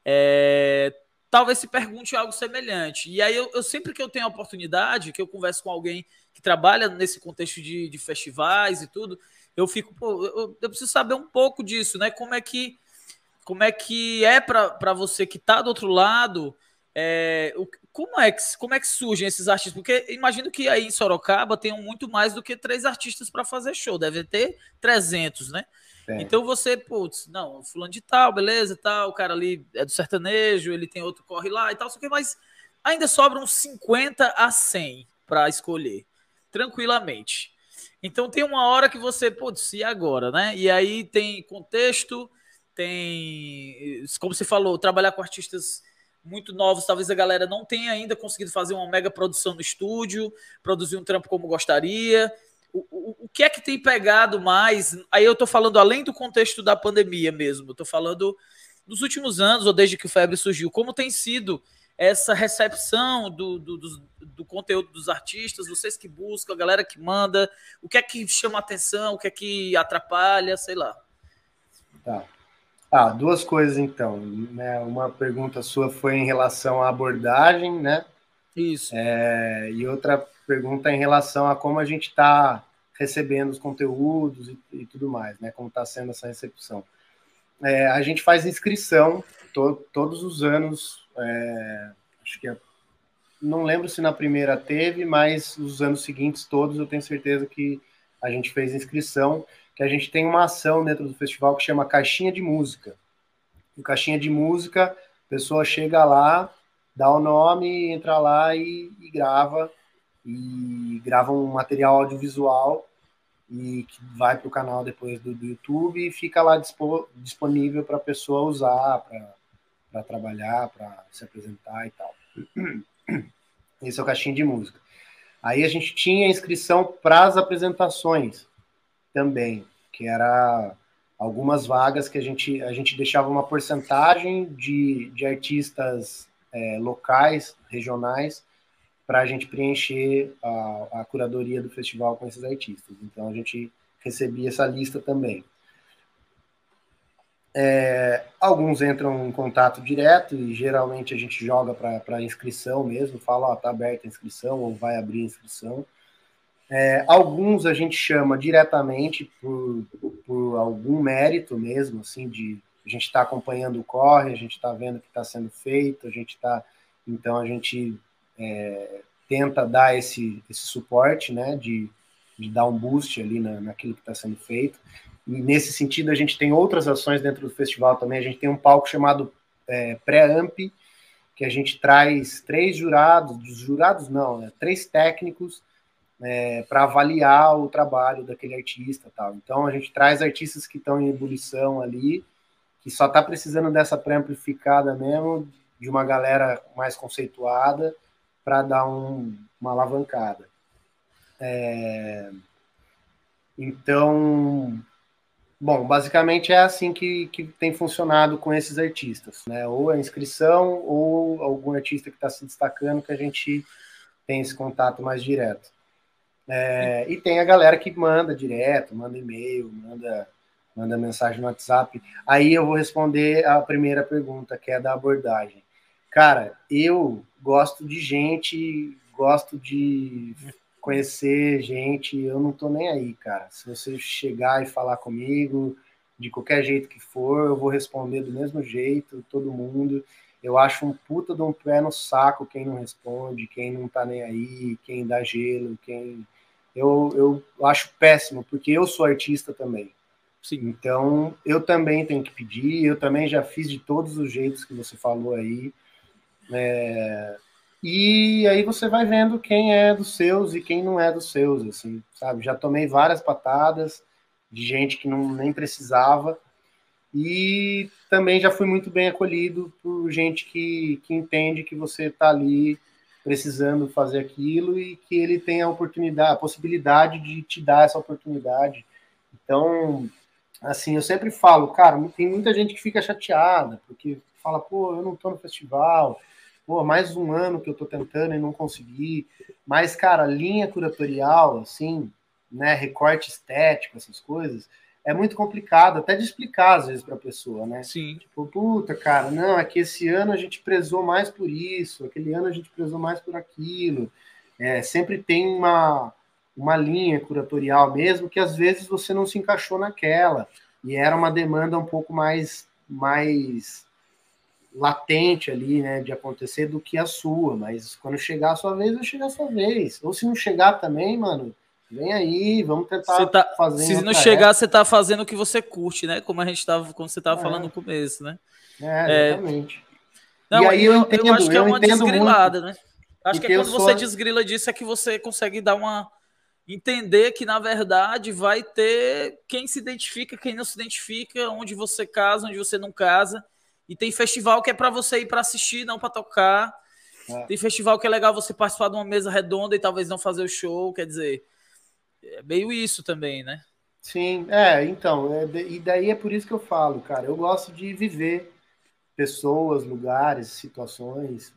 é, talvez se pergunte algo semelhante. E aí eu, eu, sempre que eu tenho a oportunidade, que eu converso com alguém que trabalha nesse contexto de, de festivais e tudo, eu fico, pô, eu, eu preciso saber um pouco disso, né? Como é que como é que é para você que está do outro lado? É, o, como, é que, como é que surgem esses artistas? Porque imagino que aí em Sorocaba tenham muito mais do que três artistas para fazer show, deve ter 300, né? É. Então você, putz, não, fulano de tal, beleza, tal, o cara ali é do sertanejo, ele tem outro corre lá e tal, só que mas ainda sobram 50 a 100 para escolher, tranquilamente. Então tem uma hora que você, putz, e agora, né? E aí tem contexto, tem, como você falou, trabalhar com artistas muito novos, talvez a galera não tenha ainda conseguido fazer uma mega produção no estúdio, produzir um trampo como gostaria. O, o, o que é que tem pegado mais? Aí eu tô falando além do contexto da pandemia mesmo, eu tô falando dos últimos anos, ou desde que o Febre surgiu, como tem sido essa recepção do, do, do, do, conteúdo dos artistas, vocês que buscam, a galera que manda, o que é que chama atenção, o que é que atrapalha, sei lá. Tá. Ah, duas coisas então. Né? Uma pergunta sua foi em relação à abordagem, né? Isso. É, e outra pergunta em relação a como a gente está recebendo os conteúdos e, e, tudo mais, né? Como está sendo essa recepção. É, a gente faz inscrição to, todos os anos é, acho que é, não lembro se na primeira teve, mas os anos seguintes todos eu tenho certeza que a gente fez inscrição, que a gente tem uma ação dentro do festival que chama Caixinha de Música. O Caixinha de Música, a pessoa chega lá, dá o nome, entra lá e, e grava, e grava um material audiovisual e que vai para o canal depois do, do, YouTube e fica lá disponível para a pessoa usar, para para trabalhar, para se apresentar e tal. Esse é o caixinho de música. Aí a gente tinha inscrição para as apresentações também, que era algumas vagas que a gente, a gente deixava uma porcentagem de, de artistas é, locais, regionais, para a gente preencher a, a curadoria do festival com esses artistas. Então a gente recebia essa lista também. É, alguns entram em contato direto e geralmente a gente joga para inscrição mesmo, fala, ó, tá aberta a inscrição ou vai abrir a inscrição. É, alguns a gente chama diretamente por, por algum mérito mesmo, assim, de a gente está acompanhando o corre, a gente está vendo o que está sendo feito, a gente está. Então a gente é, tenta dar esse, esse suporte, né, de, de dar um boost ali na, naquilo que está sendo feito. E nesse sentido, a gente tem outras ações dentro do festival também. A gente tem um palco chamado é, Pré-Amp, que a gente traz três jurados, jurados não, né, três técnicos é, para avaliar o trabalho daquele artista tal. Então a gente traz artistas que estão em ebulição ali, que só está precisando dessa pré-amplificada mesmo, de uma galera mais conceituada, para dar um, uma alavancada. É, então, Bom, basicamente é assim que, que tem funcionado com esses artistas, né? Ou a inscrição, ou algum artista que está se destacando que a gente tem esse contato mais direto. É, e tem a galera que manda direto, manda e-mail, manda, manda mensagem no WhatsApp. Aí eu vou responder a primeira pergunta, que é da abordagem. Cara, eu gosto de gente, gosto de conhecer gente, eu não tô nem aí, cara. Se você chegar e falar comigo, de qualquer jeito que for, eu vou responder do mesmo jeito, todo mundo. Eu acho um puta de um pé no saco quem não responde, quem não tá nem aí, quem dá gelo, quem. Eu, eu acho péssimo, porque eu sou artista também. Sim. Então, eu também tenho que pedir, eu também já fiz de todos os jeitos que você falou aí. É, e aí você vai vendo quem é dos seus e quem não é dos seus, assim, sabe? Já tomei várias patadas de gente que não nem precisava e também já fui muito bem acolhido por gente que, que entende que você está ali precisando fazer aquilo e que ele tem a oportunidade, a possibilidade de te dar essa oportunidade. Então, assim, eu sempre falo, cara, tem muita gente que fica chateada porque fala, pô, eu não tô no festival, pô, mais um ano que eu tô tentando e não consegui. Mas, cara, linha curatorial, assim, né, recorte estético, essas coisas, é muito complicado até de explicar às vezes para a pessoa, né? Sim. Tipo, puta, cara, não, é que esse ano a gente prezou mais por isso, aquele ano a gente prezou mais por aquilo. É, sempre tem uma, uma linha curatorial mesmo, que às vezes você não se encaixou naquela, e era uma demanda um pouco mais, mais latente ali, né, de acontecer do que a sua, mas quando chegar a sua vez, vai chegar a sua vez. Ou se não chegar também, mano, vem aí, vamos tentar tá, fazer. Se não chegar, você tá fazendo o que você curte, né? Como a gente tava, como você tava é. falando no começo, né? É, exatamente. É... Não, e aí eu, eu, entendo, eu acho que é uma desgrilada, muito. né? Acho que é quando você desgrila disso é que você consegue dar uma entender que na verdade vai ter quem se identifica, quem não se identifica, onde você casa, onde você não casa. E tem festival que é para você ir para assistir, não para tocar. É. Tem festival que é legal você participar de uma mesa redonda e talvez não fazer o show, quer dizer, é meio isso também, né? Sim, é, então, é, e daí é por isso que eu falo, cara, eu gosto de viver pessoas, lugares, situações,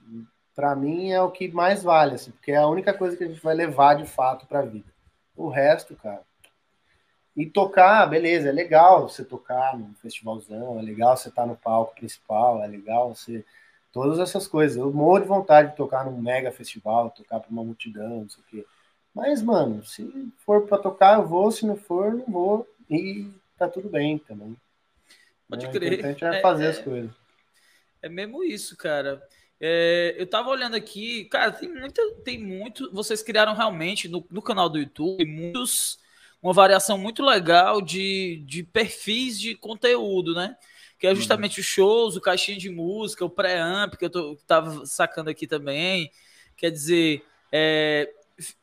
para mim é o que mais vale, assim, porque é a única coisa que a gente vai levar de fato para a vida. O resto, cara. E tocar, beleza, é legal você tocar no festivalzão, é legal você estar tá no palco principal, é legal você. Todas essas coisas. Eu morro de vontade de tocar num mega festival, tocar para uma multidão, não sei o quê. Mas, mano, se for para tocar, eu vou, se não for, não vou. E tá tudo bem também. Pode é, crer. O importante é, é fazer é, as coisas. É mesmo isso, cara. É, eu tava olhando aqui, cara, tem muita, tem muito. Vocês criaram realmente no, no canal do YouTube muitos, uma variação muito legal de, de perfis de conteúdo, né? Que é justamente uhum. os shows, o caixinha de música, o pré-amp, que eu tô, tava sacando aqui também. Quer dizer, é,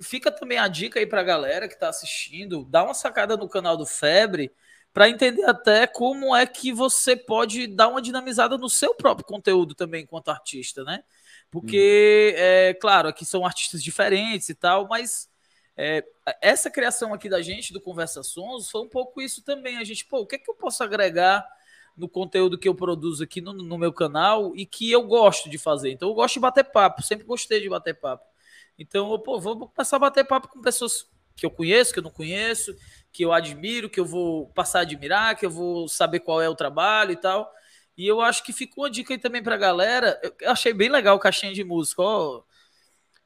fica também a dica aí pra galera que tá assistindo, dá uma sacada no canal do Febre para entender até como é que você pode dar uma dinamizada no seu próprio conteúdo também enquanto artista, né? Porque, uhum. é claro, aqui são artistas diferentes e tal, mas é, essa criação aqui da gente, do Conversa Sons, foi um pouco isso também. A gente, pô, o que é que eu posso agregar no conteúdo que eu produzo aqui no, no meu canal e que eu gosto de fazer? Então, eu gosto de bater papo, sempre gostei de bater papo. Então, eu, pô, vou começar a bater papo com pessoas que eu conheço, que eu não conheço, que eu admiro, que eu vou passar a admirar, que eu vou saber qual é o trabalho e tal. E eu acho que ficou uma dica aí também pra galera. Eu achei bem legal o caixinha de música, ó.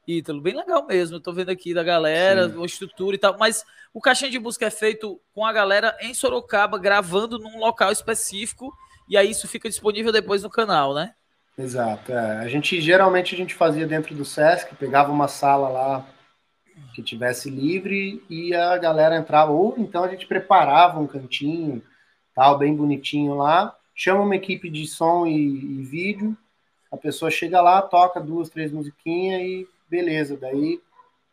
Ítalo, bem legal mesmo. Eu tô vendo aqui da galera, Sim. a estrutura e tal. Mas o caixinha de música é feito com a galera em Sorocaba, gravando num local específico. E aí isso fica disponível depois no canal, né? Exato. É. A gente geralmente a gente fazia dentro do Sesc, pegava uma sala lá que tivesse livre e a galera entrava, ou então a gente preparava um cantinho, tal, bem bonitinho lá, chama uma equipe de som e, e vídeo, a pessoa chega lá, toca duas, três musiquinhas e beleza, daí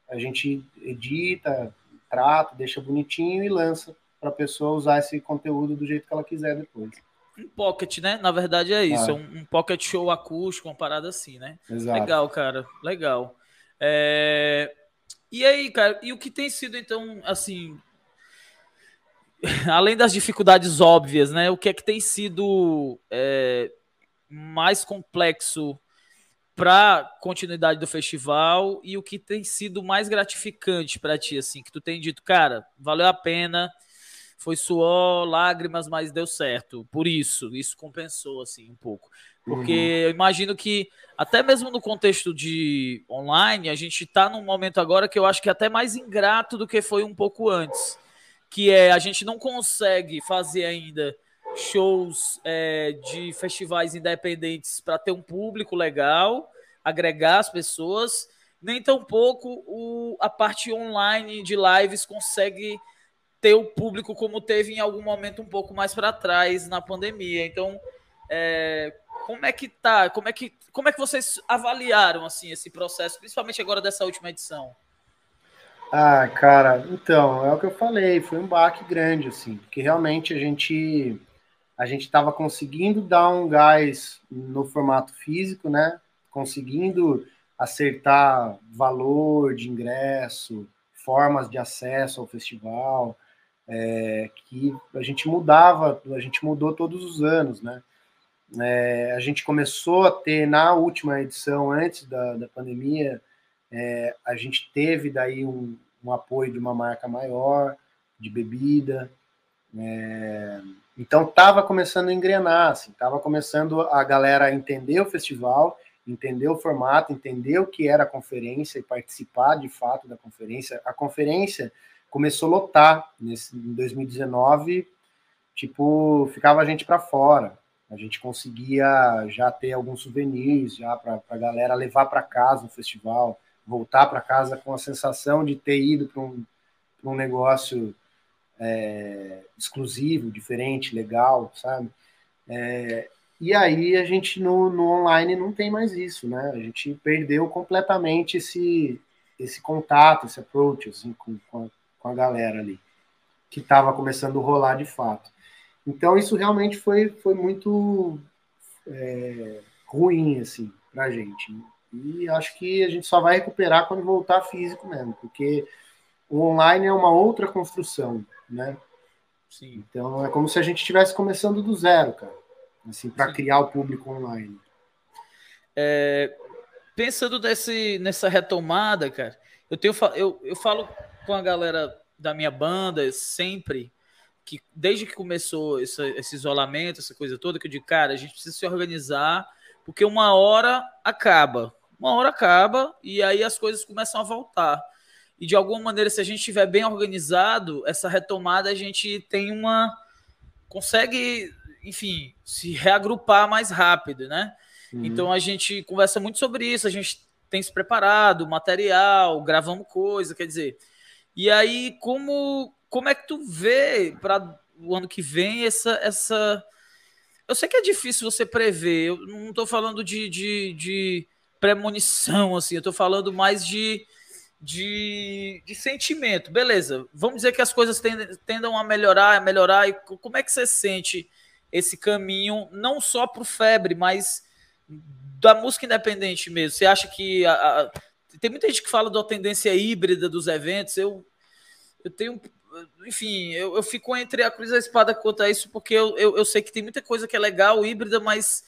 a gente edita, trata, deixa bonitinho e lança para a pessoa usar esse conteúdo do jeito que ela quiser depois. Um pocket, né? Na verdade é isso, ah. um, um, pocket show acústico, uma parada assim, né? Exato. Legal, cara, legal. É... E aí, cara, e o que tem sido, então, assim, além das dificuldades óbvias, né? O que é que tem sido é, mais complexo para continuidade do festival e o que tem sido mais gratificante para ti, assim, que tu tem dito, cara, valeu a pena, foi suor, lágrimas, mas deu certo. Por isso, isso compensou assim um pouco. Porque uhum. eu imagino que, até mesmo no contexto de online, a gente está num momento agora que eu acho que é até mais ingrato do que foi um pouco antes. Que é a gente não consegue fazer ainda shows é, de festivais independentes para ter um público legal, agregar as pessoas, nem tampouco o, a parte online de lives consegue ter o público como teve em algum momento um pouco mais para trás na pandemia. Então, é, como é que tá? Como é que, como é que vocês avaliaram assim esse processo, principalmente agora dessa última edição? Ah, cara, então, é o que eu falei, foi um baque grande, assim, porque realmente a gente a gente estava conseguindo dar um gás no formato físico, né? Conseguindo acertar valor de ingresso, formas de acesso ao festival, é, que a gente mudava, a gente mudou todos os anos, né? É, a gente começou a ter na última edição, antes da, da pandemia, é, a gente teve daí um, um, apoio de uma marca maior de bebida. É, então estava começando a engrenar, estava assim, começando a galera a entender o festival entender o formato, entender o que era a conferência e participar de fato da conferência. A conferência começou a lotar nesse, em 2019, tipo, ficava a gente para fora. A gente conseguia já ter alguns souvenirs já para a galera levar para casa no festival, voltar para casa com a sensação de ter ido para um, um negócio é, exclusivo, diferente, legal, sabe? É, e aí a gente no, no, online não tem mais isso, né? A gente perdeu completamente esse, esse contato, esse approach assim, com, com, a, com a galera ali, que estava começando a rolar de fato. Então isso realmente foi, foi muito é, ruim, assim, pra gente. E acho que a gente só vai recuperar quando voltar físico mesmo, porque o online é uma outra construção, né? Sim. Então é como se a gente estivesse começando do zero, cara assim, para criar o público online. É, pensando desse, nessa retomada, cara, eu, tenho, eu, eu falo com a galera da minha banda sempre que desde que começou esse, esse isolamento, essa coisa toda, que eu digo, cara, a gente precisa se organizar, porque uma hora acaba. Uma hora acaba e aí as coisas começam a voltar. E de alguma maneira, se a gente estiver bem organizado, essa retomada a gente tem uma. consegue enfim, se reagrupar mais rápido, né? Uhum. Então a gente conversa muito sobre isso, a gente tem se preparado, material, gravamos coisa, quer dizer. E aí, como, como é que tu vê para o ano que vem essa, essa. Eu sei que é difícil você prever, eu não estou falando de, de, de premonição, assim, eu estou falando mais de, de, de sentimento. Beleza, vamos dizer que as coisas tendam a melhorar, a melhorar, e como é que você sente esse caminho, não só para o Febre, mas da música independente mesmo? Você acha que. A, a, tem muita gente que fala da tendência híbrida dos eventos. Eu, eu tenho. Enfim, eu, eu fico entre a cruz e a espada quanto a isso, porque eu, eu, eu sei que tem muita coisa que é legal, híbrida, mas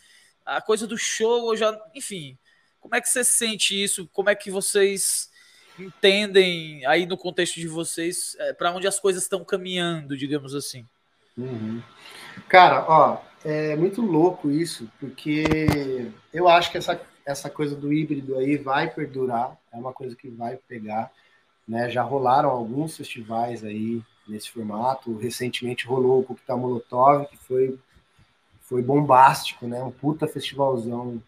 a coisa do show, eu já. Enfim, como é que você sente isso? Como é que vocês entendem aí no contexto de vocês é, para onde as coisas estão caminhando, digamos assim? Uhum. Cara, ó, é muito louco isso, porque eu acho que essa, essa coisa do híbrido aí vai perdurar, é uma coisa que vai pegar, né? Já rolaram alguns festivais aí nesse formato, recentemente rolou o Coquetel Molotov, que foi, foi bombástico, né? Um puta festivalzão,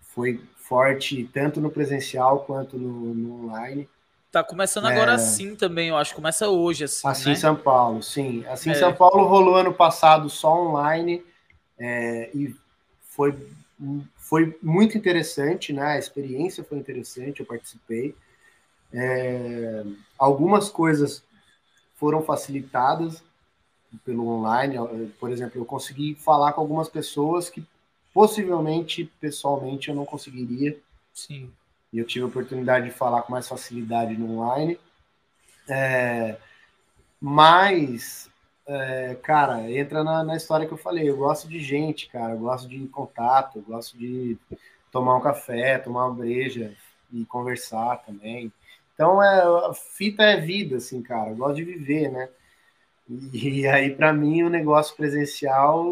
foi forte tanto no presencial quanto no, no online. Tá começando agora é... assim também, eu acho. Começa hoje, assim. Assim né? São Paulo, sim. Assim é. São Paulo rolou ano passado só online é, e foi, foi muito interessante, né? A experiência foi interessante, eu participei. É, algumas coisas foram facilitadas pelo online. Por exemplo, eu consegui falar com algumas pessoas que possivelmente, pessoalmente, eu não conseguiria. Sim e eu tive a oportunidade de falar com mais facilidade no online. É, mas, é, cara, entra na, na, história que eu falei. Eu gosto de gente, cara. Eu gosto de contato, eu gosto de tomar um café, tomar uma breja e conversar também. Então, é, a fita é vida, assim, cara. Eu gosto de viver, né? E, e aí, para mim, o negócio presencial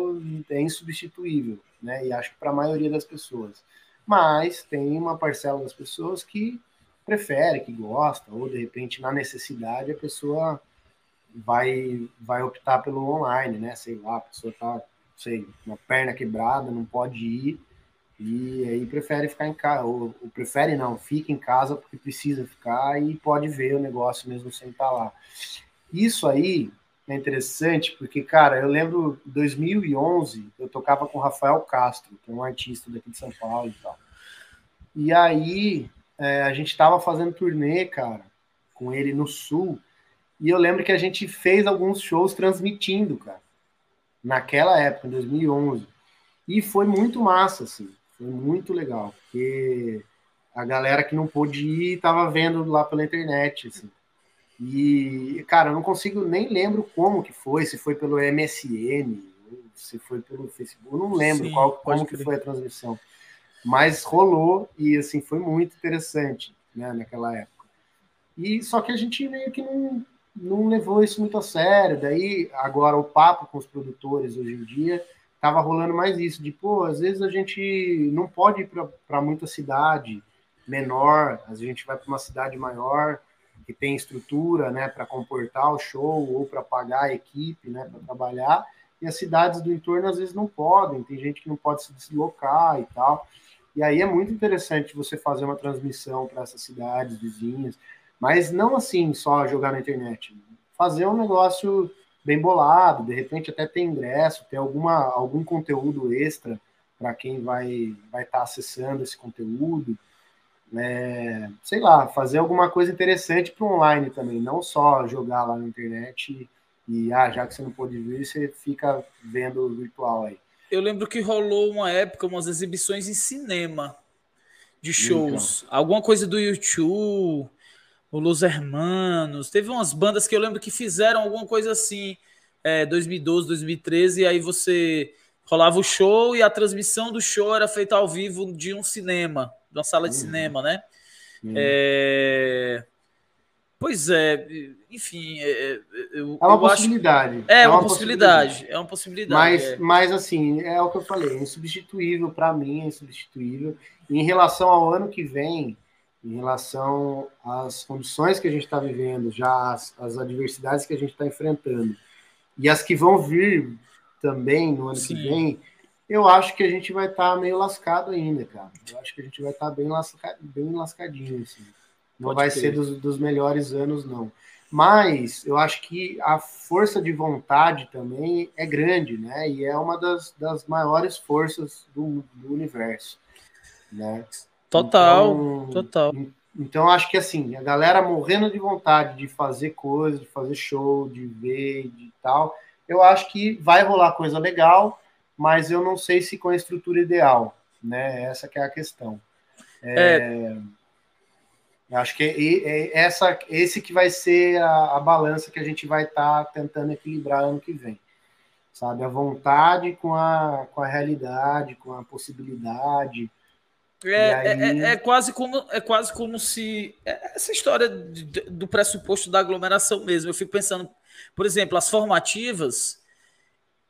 é insubstituível, né? E acho que para a maioria das pessoas mas tem uma parcela das pessoas que prefere, que gosta, ou de repente na necessidade a pessoa vai vai optar pelo online, né? Sei lá, a pessoa tá, sei, uma perna quebrada, não pode ir e aí prefere ficar em casa, ou, ou, prefere não, fica em casa porque precisa ficar e pode ver o negócio mesmo sem estar lá. Isso aí é interessante porque, cara, eu lembro 2011, eu tocava com Rafael Castro, que é um artista daqui de São Paulo e tal. E aí é, a gente estava fazendo turnê, cara, com ele no Sul. E eu lembro que a gente fez alguns shows transmitindo, cara, naquela época, em 2011. E foi muito massa, assim, foi muito legal, porque a galera que não pôde ir estava vendo lá pela internet, assim. E, cara, eu não consigo nem lembro como que foi, se foi pelo MSN, se foi pelo Facebook, eu não lembro Sim, qual, como que foi a transmissão. Mas rolou e, assim, foi muito interessante, né, naquela época. E só que a gente meio que não, não levou isso muito a sério. Daí, agora, o papo com os produtores hoje em dia tava rolando mais isso, de pô, às vezes a gente não pode ir para muita cidade menor, a gente vai para uma cidade maior que tem estrutura, né, para comportar o show ou para pagar a equipe, né, para trabalhar, e as cidades do entorno às vezes não podem, tem gente que não pode se deslocar e tal. E aí é muito interessante você fazer uma transmissão para essas cidades vizinhas, mas não assim só jogar na internet, fazer um negócio bem bolado, de repente até ter ingresso, ter alguma, algum conteúdo extra para quem vai vai estar tá acessando esse conteúdo, né? Sei lá, fazer alguma coisa interessante para online também, não só jogar lá na internet e, e ah, já que você não pode ver, você fica vendo virtual aí. Eu lembro que rolou uma época umas exibições em cinema de shows, então. alguma coisa do YouTube, o Los Hermanos. Teve umas bandas que eu lembro que fizeram alguma coisa assim, é, 2012, 2013, e aí você rolava o show e a transmissão do show era feita ao vivo de um cinema, de uma sala de uhum. cinema, né? Uhum. É... Pois é, enfim. É, é, eu, é uma possibilidade. Acho... É, é, uma, uma possibilidade. possibilidade. É uma possibilidade. Mas, é. mas, assim, é o que eu falei: é insubstituível para mim, é insubstituível. E em relação ao ano que vem, em relação às condições que a gente está vivendo, já as, as, adversidades que a gente está enfrentando e as que vão vir também no ano Sim. que vem, eu acho que a gente vai estar tá meio lascado ainda, cara. Eu acho que a gente vai estar tá bem, lasca, bem lascadinho, assim. Não Pode vai ser dos, dos melhores anos, não. Mas eu acho que a força de vontade também é grande, né? E é uma das, das maiores forças do, do universo, né? Total, então, total. Então, acho que assim, a galera morrendo de vontade de fazer coisa, de fazer show, de ver, de tal, eu acho que vai rolar coisa legal, mas eu não sei se com a estrutura ideal, né? Essa que é a questão. É... é... Acho que é, é essa, esse que vai ser a, a balança que a gente vai estar tá tentando equilibrar ano que vem. Sabe? A vontade com a, com a realidade, com a possibilidade, é, é, aí... é, é, quase como, é quase como se. Essa história do pressuposto da aglomeração mesmo. Eu fico pensando, por exemplo, as formativas.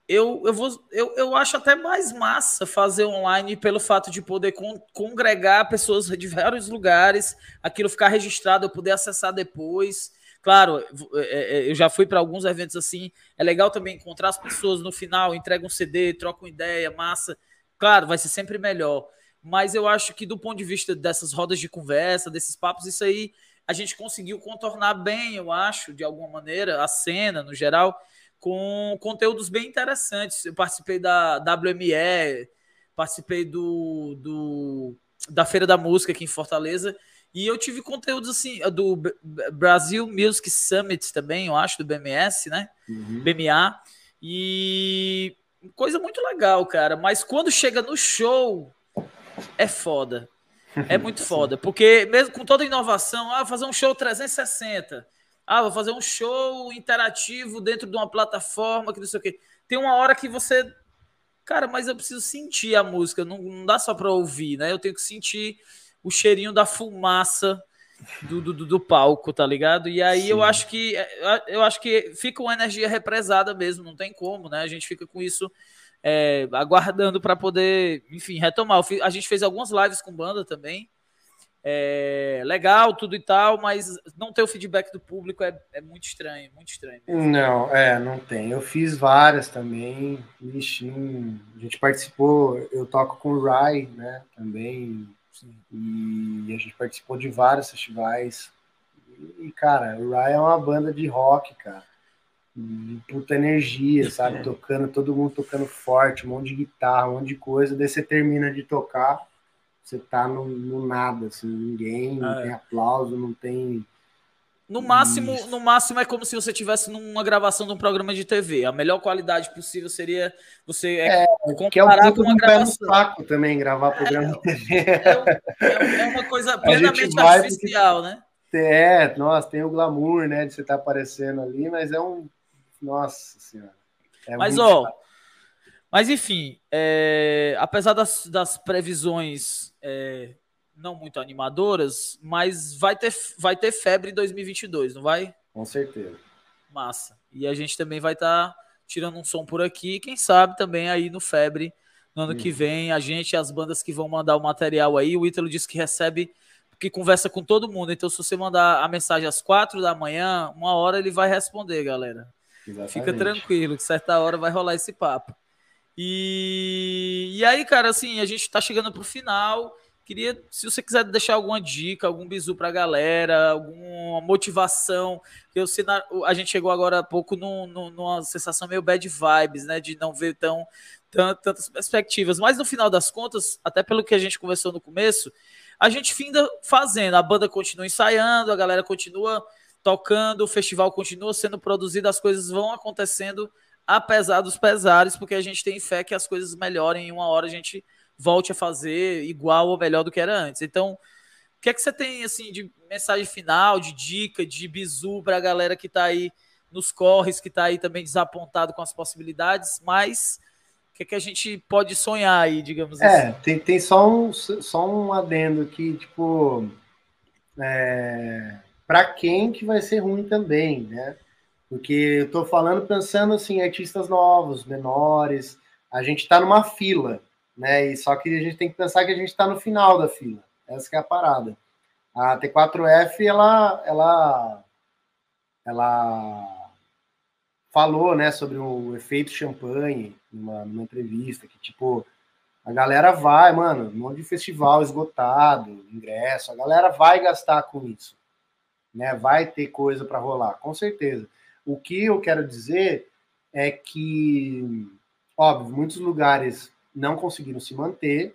Eu, eu, vou, eu, eu acho até mais massa fazer online pelo fato de poder con congregar pessoas de vários lugares, aquilo ficar registrado, eu poder acessar depois. Claro, é, é, eu já fui para alguns eventos assim. É legal também encontrar as pessoas no final, entregam um CD, trocam ideia, massa. Claro, vai ser sempre melhor mas eu acho que do ponto de vista dessas rodas de conversa, desses papos, isso aí a gente conseguiu contornar bem, eu acho, de alguma maneira, a cena no geral, com conteúdos bem interessantes. Eu participei da WME, participei do, do da Feira da Música aqui em Fortaleza, e eu tive conteúdos assim, do Brasil Music Summit também, eu acho, do BMS, né? Uhum. BMA. E coisa muito legal, cara. Mas quando chega no show, é foda. É muito foda. Porque mesmo com toda inovação, ah, fazer um show 360. Ah, vou fazer um show interativo dentro de uma plataforma que não sei o quê. Tem uma hora que você. Cara, mas eu preciso sentir a música. Não, não dá só para ouvir, né? Eu tenho que sentir o cheirinho da fumaça do, do, do palco, tá ligado? E aí Sim. eu acho que eu acho que fica uma energia represada mesmo, não tem como, né? A gente fica com isso é, aguardando para poder, enfim, retomar. A gente fez algumas lives com banda também. É, legal, tudo e tal, mas não ter o feedback do público é, é muito estranho, muito estranho. Mesmo. Não, é, não tem. Eu fiz várias também. Ixi, a gente participou, eu toco com o Rai, né, também. Sim. E a gente participou de vários festivais. E, cara, o Rai é uma banda de rock, cara puta energia, sabe? Tocando, todo mundo tocando forte, um monte de guitarra, um monte de coisa. Daí você termina de tocar, você tá no, no nada, assim, ninguém, não ah, tem é. aplauso, não tem. No máximo, Isso. no máximo é como se você tivesse numa gravação de um programa de TV. A melhor qualidade possível seria você é, é comparar é um com uma gravação. saco também gravar programa é, de TV. É, é, é uma coisa plenamente artificial, porque... né? É, nossa, tem o glamour, né, de você estar tá aparecendo ali, mas é um nossa senhora. É mas, ó. Chato. Mas, enfim, é, apesar das, das previsões é, não muito animadoras, mas vai ter, vai ter febre em 2022, não vai? Com certeza. Massa. E a gente também vai estar tá tirando um som por aqui. Quem sabe também aí no Febre, no ano que vem, a gente, as bandas que vão mandar o material aí, o Ítalo disse que recebe, que conversa com todo mundo. Então, se você mandar a mensagem às quatro da manhã, uma hora ele vai responder, galera. Exatamente. Fica tranquilo, que certa hora vai rolar esse papo. E, e aí, cara, assim, a gente tá chegando pro final. Queria, se você quiser deixar alguma dica, algum bizu pra galera, alguma motivação. Eu sei, a gente chegou agora há pouco numa sensação meio bad vibes, né? De não ver tão, tão, tantas perspectivas. Mas no final das contas, até pelo que a gente conversou no começo, a gente finda fazendo. A banda continua ensaiando, a galera continua tocando, o festival continua sendo produzido, as coisas vão acontecendo apesar dos pesares, porque a gente tem fé que as coisas melhorem em uma hora a gente volte a fazer igual ou melhor do que era antes. Então, o que é que você tem assim de mensagem final, de dica, de bizu para a galera que está aí nos corres, que está aí também desapontado com as possibilidades, mas o que é que a gente pode sonhar aí, digamos é, assim? É, tem, tem só, um, só um adendo que, tipo, é, para quem que vai ser ruim também, né? Porque eu estou falando pensando assim, artistas novos, menores, a gente está numa fila né? E só que a gente tem que pensar que a gente está no final da fila. Essa é a parada. A T4F ela ela ela falou, né, sobre o efeito champanhe numa, numa entrevista que tipo a galera vai, mano, um monte de festival esgotado, ingresso, a galera vai gastar com isso, né? Vai ter coisa para rolar, com certeza. O que eu quero dizer é que, óbvio, muitos lugares não conseguiram se manter,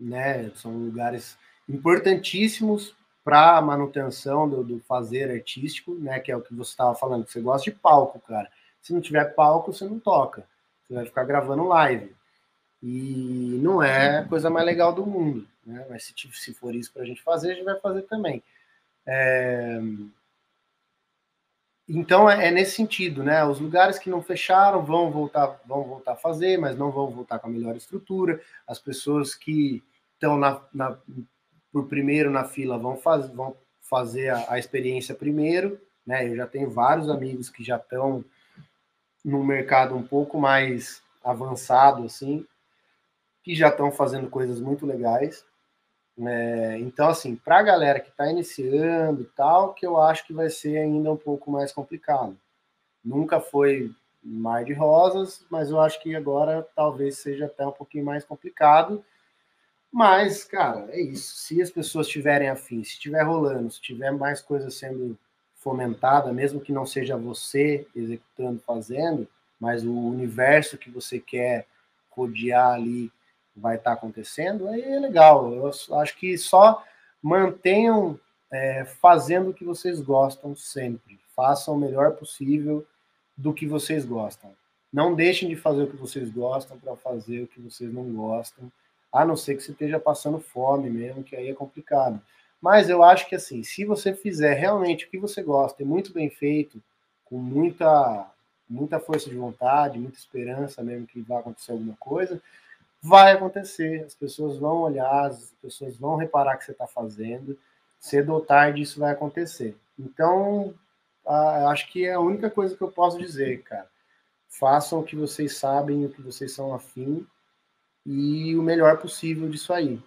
né? São lugares importantíssimos para a manutenção do, do, fazer artístico, né? Que é o que você estava falando, que você gosta de palco, cara. Se não tiver palco, você não toca. Você vai ficar gravando live. E não é a coisa mais legal do mundo, né? Mas se, se for isso para a gente fazer, a gente vai fazer também. É... Então é, é, nesse sentido, né? Os lugares que não fecharam vão voltar, vão voltar a fazer, mas não vão voltar com a melhor estrutura. As pessoas que estão na, na, por primeiro na fila vão, faz, vão fazer a, a, experiência primeiro, né? Eu já tenho vários amigos que já estão no mercado um pouco mais avançado, assim, que já estão fazendo coisas muito legais. É, então, assim, para a galera que está iniciando e tal, que eu acho que vai ser ainda um pouco mais complicado. Nunca foi mar de rosas, mas eu acho que agora talvez seja até um pouquinho mais complicado. Mas, cara, é isso. Se as pessoas tiverem afim, se estiver rolando, se tiver mais coisa sendo fomentada, mesmo que não seja você executando, fazendo, mas o universo que você quer rodear ali vai estar tá acontecendo, aí é legal. Eu acho que só mantenham é, fazendo o que vocês gostam sempre. Façam o melhor possível do que vocês gostam. Não deixem de fazer o que vocês gostam para fazer o que vocês não gostam, a não ser que você esteja passando fome mesmo, que aí é complicado. Mas eu acho que assim, se você fizer realmente o que você gosta, e muito bem feito, com muita muita força de vontade, muita esperança mesmo que vai acontecer alguma coisa, vai acontecer. As pessoas vão olhar, as pessoas vão reparar que você está fazendo. Cedo ou tarde isso vai acontecer. Então, acho que é a única coisa que eu posso dizer, cara. Façam o que vocês sabem, o que vocês são afim e o melhor possível disso aí.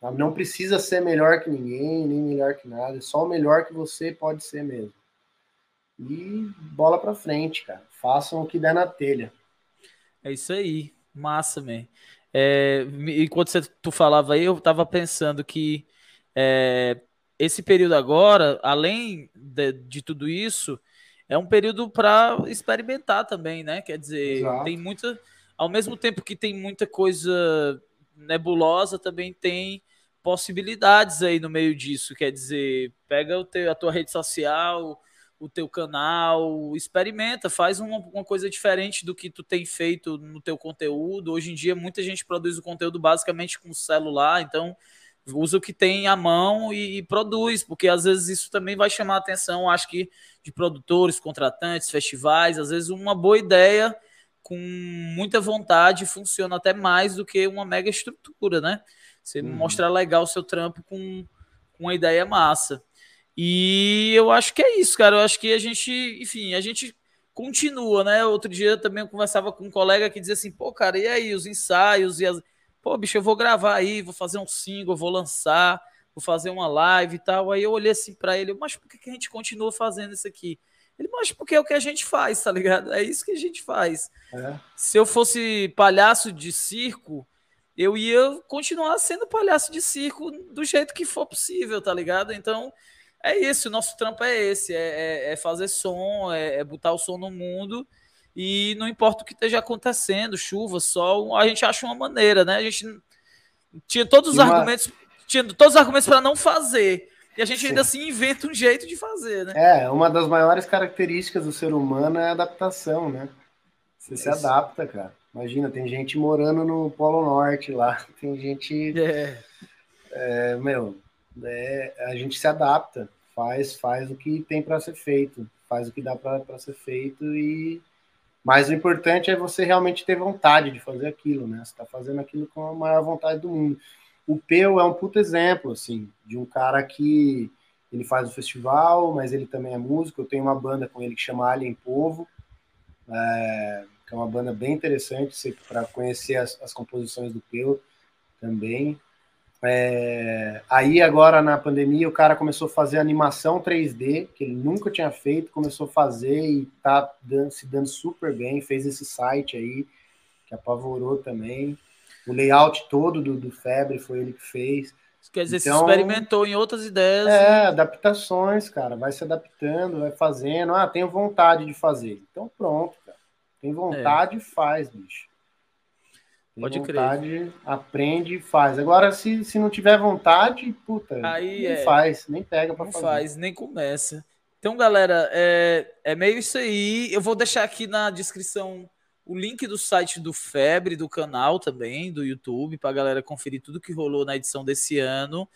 Tá? Não precisa ser melhor que ninguém, nem melhor que nada, é só o melhor que você pode ser mesmo. E bola para frente, cara. Façam o que der na telha. É isso aí. Massa, man. É, enquanto você, tu falava aí, eu tava pensando que é, esse período agora, além de, de, tudo isso, é um período para experimentar também, né? Quer dizer, Exato. tem muita. Ao mesmo tempo que tem muita coisa nebulosa, também tem possibilidades aí no meio disso. Quer dizer, pega o teu, a tua rede social, o teu canal, experimenta, faz uma, uma, coisa diferente do que tu tem feito no teu conteúdo. Hoje em dia, muita gente produz o conteúdo basicamente com celular, então usa o que tem à mão e, e, produz, porque às vezes isso também vai chamar a atenção, acho que, de produtores, contratantes, festivais. Às vezes uma boa ideia com muita vontade funciona até mais do que uma mega estrutura, né? Você uhum. mostrar legal o seu trampo com, com uma ideia massa. E eu acho que é isso, cara. Eu acho que a gente, enfim, a gente continua, né? Outro dia também eu conversava com um colega que dizia assim, pô, cara, e aí, os ensaios e as. Pô, bicho, eu vou gravar aí, vou fazer um single, vou lançar, vou fazer uma live e tal. Aí eu olhei assim para ele, mas por que a gente continua fazendo isso aqui? Ele, mas porque é o que a gente faz, tá ligado? É isso que a gente faz. É. Se eu fosse palhaço de circo, eu ia continuar sendo palhaço de circo do jeito que for possível, tá ligado? Então, é isso, o nosso trampo é esse, é, é, é fazer som, é, é, botar o som no mundo e não importa o que esteja acontecendo, chuva, sol, a gente acha uma maneira, né? A gente tinha todos os uma... argumentos, tinha todos os argumentos para não fazer. E a gente Sim. ainda assim inventa um jeito de fazer, né? É, uma das maiores características do ser humano é a adaptação, né? Você se adapta, cara. Imagina, tem gente morando no Polo Norte lá, tem gente. É. é meu, é, a gente se adapta, faz, faz o que tem para ser feito, faz o que dá para ser feito e. Mas o importante é você realmente ter vontade de fazer aquilo, né? Você está fazendo aquilo com a maior vontade do mundo. O Peu é um puto exemplo, assim, de um cara que ele faz o festival, mas ele também é músico. Eu tenho uma banda com ele que chama Alien Povo, é, que é uma banda bem interessante para conhecer as, as, composições do Peu também. É, aí agora na pandemia o cara começou a fazer animação 3D, que ele nunca tinha feito, começou a fazer e tá dando, se dando super bem, fez esse site aí, que apavorou também. O layout todo do, do Febre foi ele que fez. Quer dizer, então, se experimentou em outras ideias. É, né? adaptações, cara. Vai se adaptando, vai fazendo. Ah, tenho vontade de fazer. Então pronto, cara. Tem vontade, é. faz, bicho. Pode vontade, crer. aprende e faz. Agora, se, se não tiver vontade, puta, Aí nem é, faz, nem pega pra não fazer. faz, nem começa. Então, galera, é, é meio isso aí. Eu vou deixar aqui na descrição o link do site do Febre, do canal também, do YouTube, para a galera conferir tudo que rolou na edição desse ano.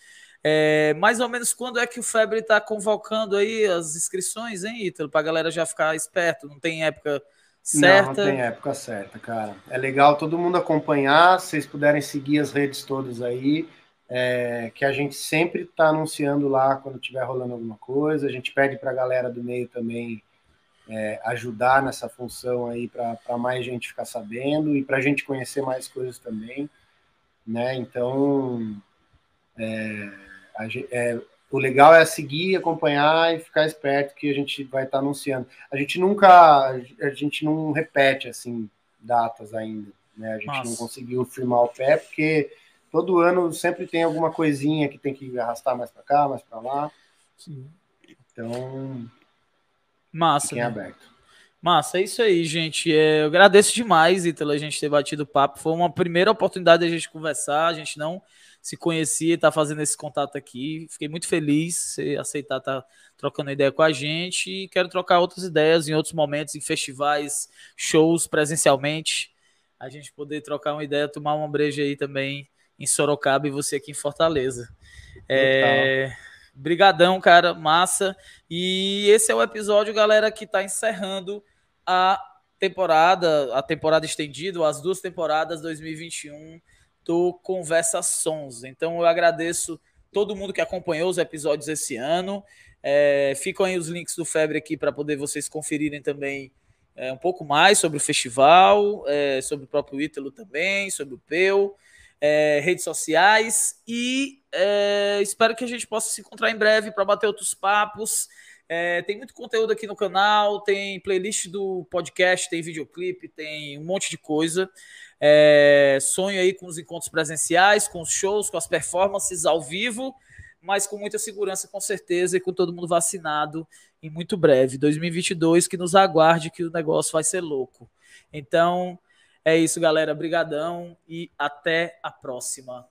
É, mais ou menos quando é que o Febre está convocando aí as inscrições, hein, Ítalo? Para a galera já ficar esperto, não tem época certa? Não, não tem época certa, cara. É legal todo mundo acompanhar, se vocês puderem seguir as redes todas aí, é, que a gente sempre está anunciando lá quando estiver rolando alguma coisa, a gente pede para a galera do meio também é, ajudar nessa função aí para mais gente ficar sabendo e para a gente conhecer mais coisas também, né? Então, é, a, é, o legal é seguir, acompanhar e ficar esperto que a gente vai estar tá anunciando. A gente nunca, a gente não repete assim datas ainda, né? A gente Nossa. não conseguiu firmar o pé porque todo ano sempre tem alguma coisinha que tem que arrastar mais para cá, mais para lá. Sim. Então, Massa. Né? aberto. Massa, é isso aí, gente. É, eu agradeço demais, Ítalo, a gente ter batido papo. Foi uma primeira oportunidade de a gente conversar. A gente não se conhecia e tá fazendo esse contato aqui. Fiquei muito feliz você aceitar estar tá trocando ideia com a gente. E quero trocar outras ideias em outros momentos, em festivais, shows, presencialmente. A gente poder trocar uma ideia, tomar uma breja aí também em Sorocaba e você aqui em Fortaleza. É... Brigadão, cara, massa. E esse é o episódio, galera, que está encerrando a temporada, a temporada estendida, as duas temporadas 2021 do Conversa Sons. Então eu agradeço todo mundo que acompanhou os episódios esse ano. É, ficam aí os links do Febre aqui para poder vocês conferirem também é, um pouco mais sobre o festival, é, sobre o próprio Ítalo também, sobre o Peu é, redes sociais e é, espero que a gente possa se encontrar em breve para bater outros papos. É, tem muito conteúdo aqui no canal, tem playlist do podcast, tem videoclipe, tem um monte de coisa. É, sonho aí com os encontros presenciais, com os shows, com as performances ao vivo, mas com muita segurança, com certeza, e com todo mundo vacinado em muito breve. 2022, que nos aguarde que o negócio vai ser louco. Então, é isso, galera. Brigadão e até a próxima.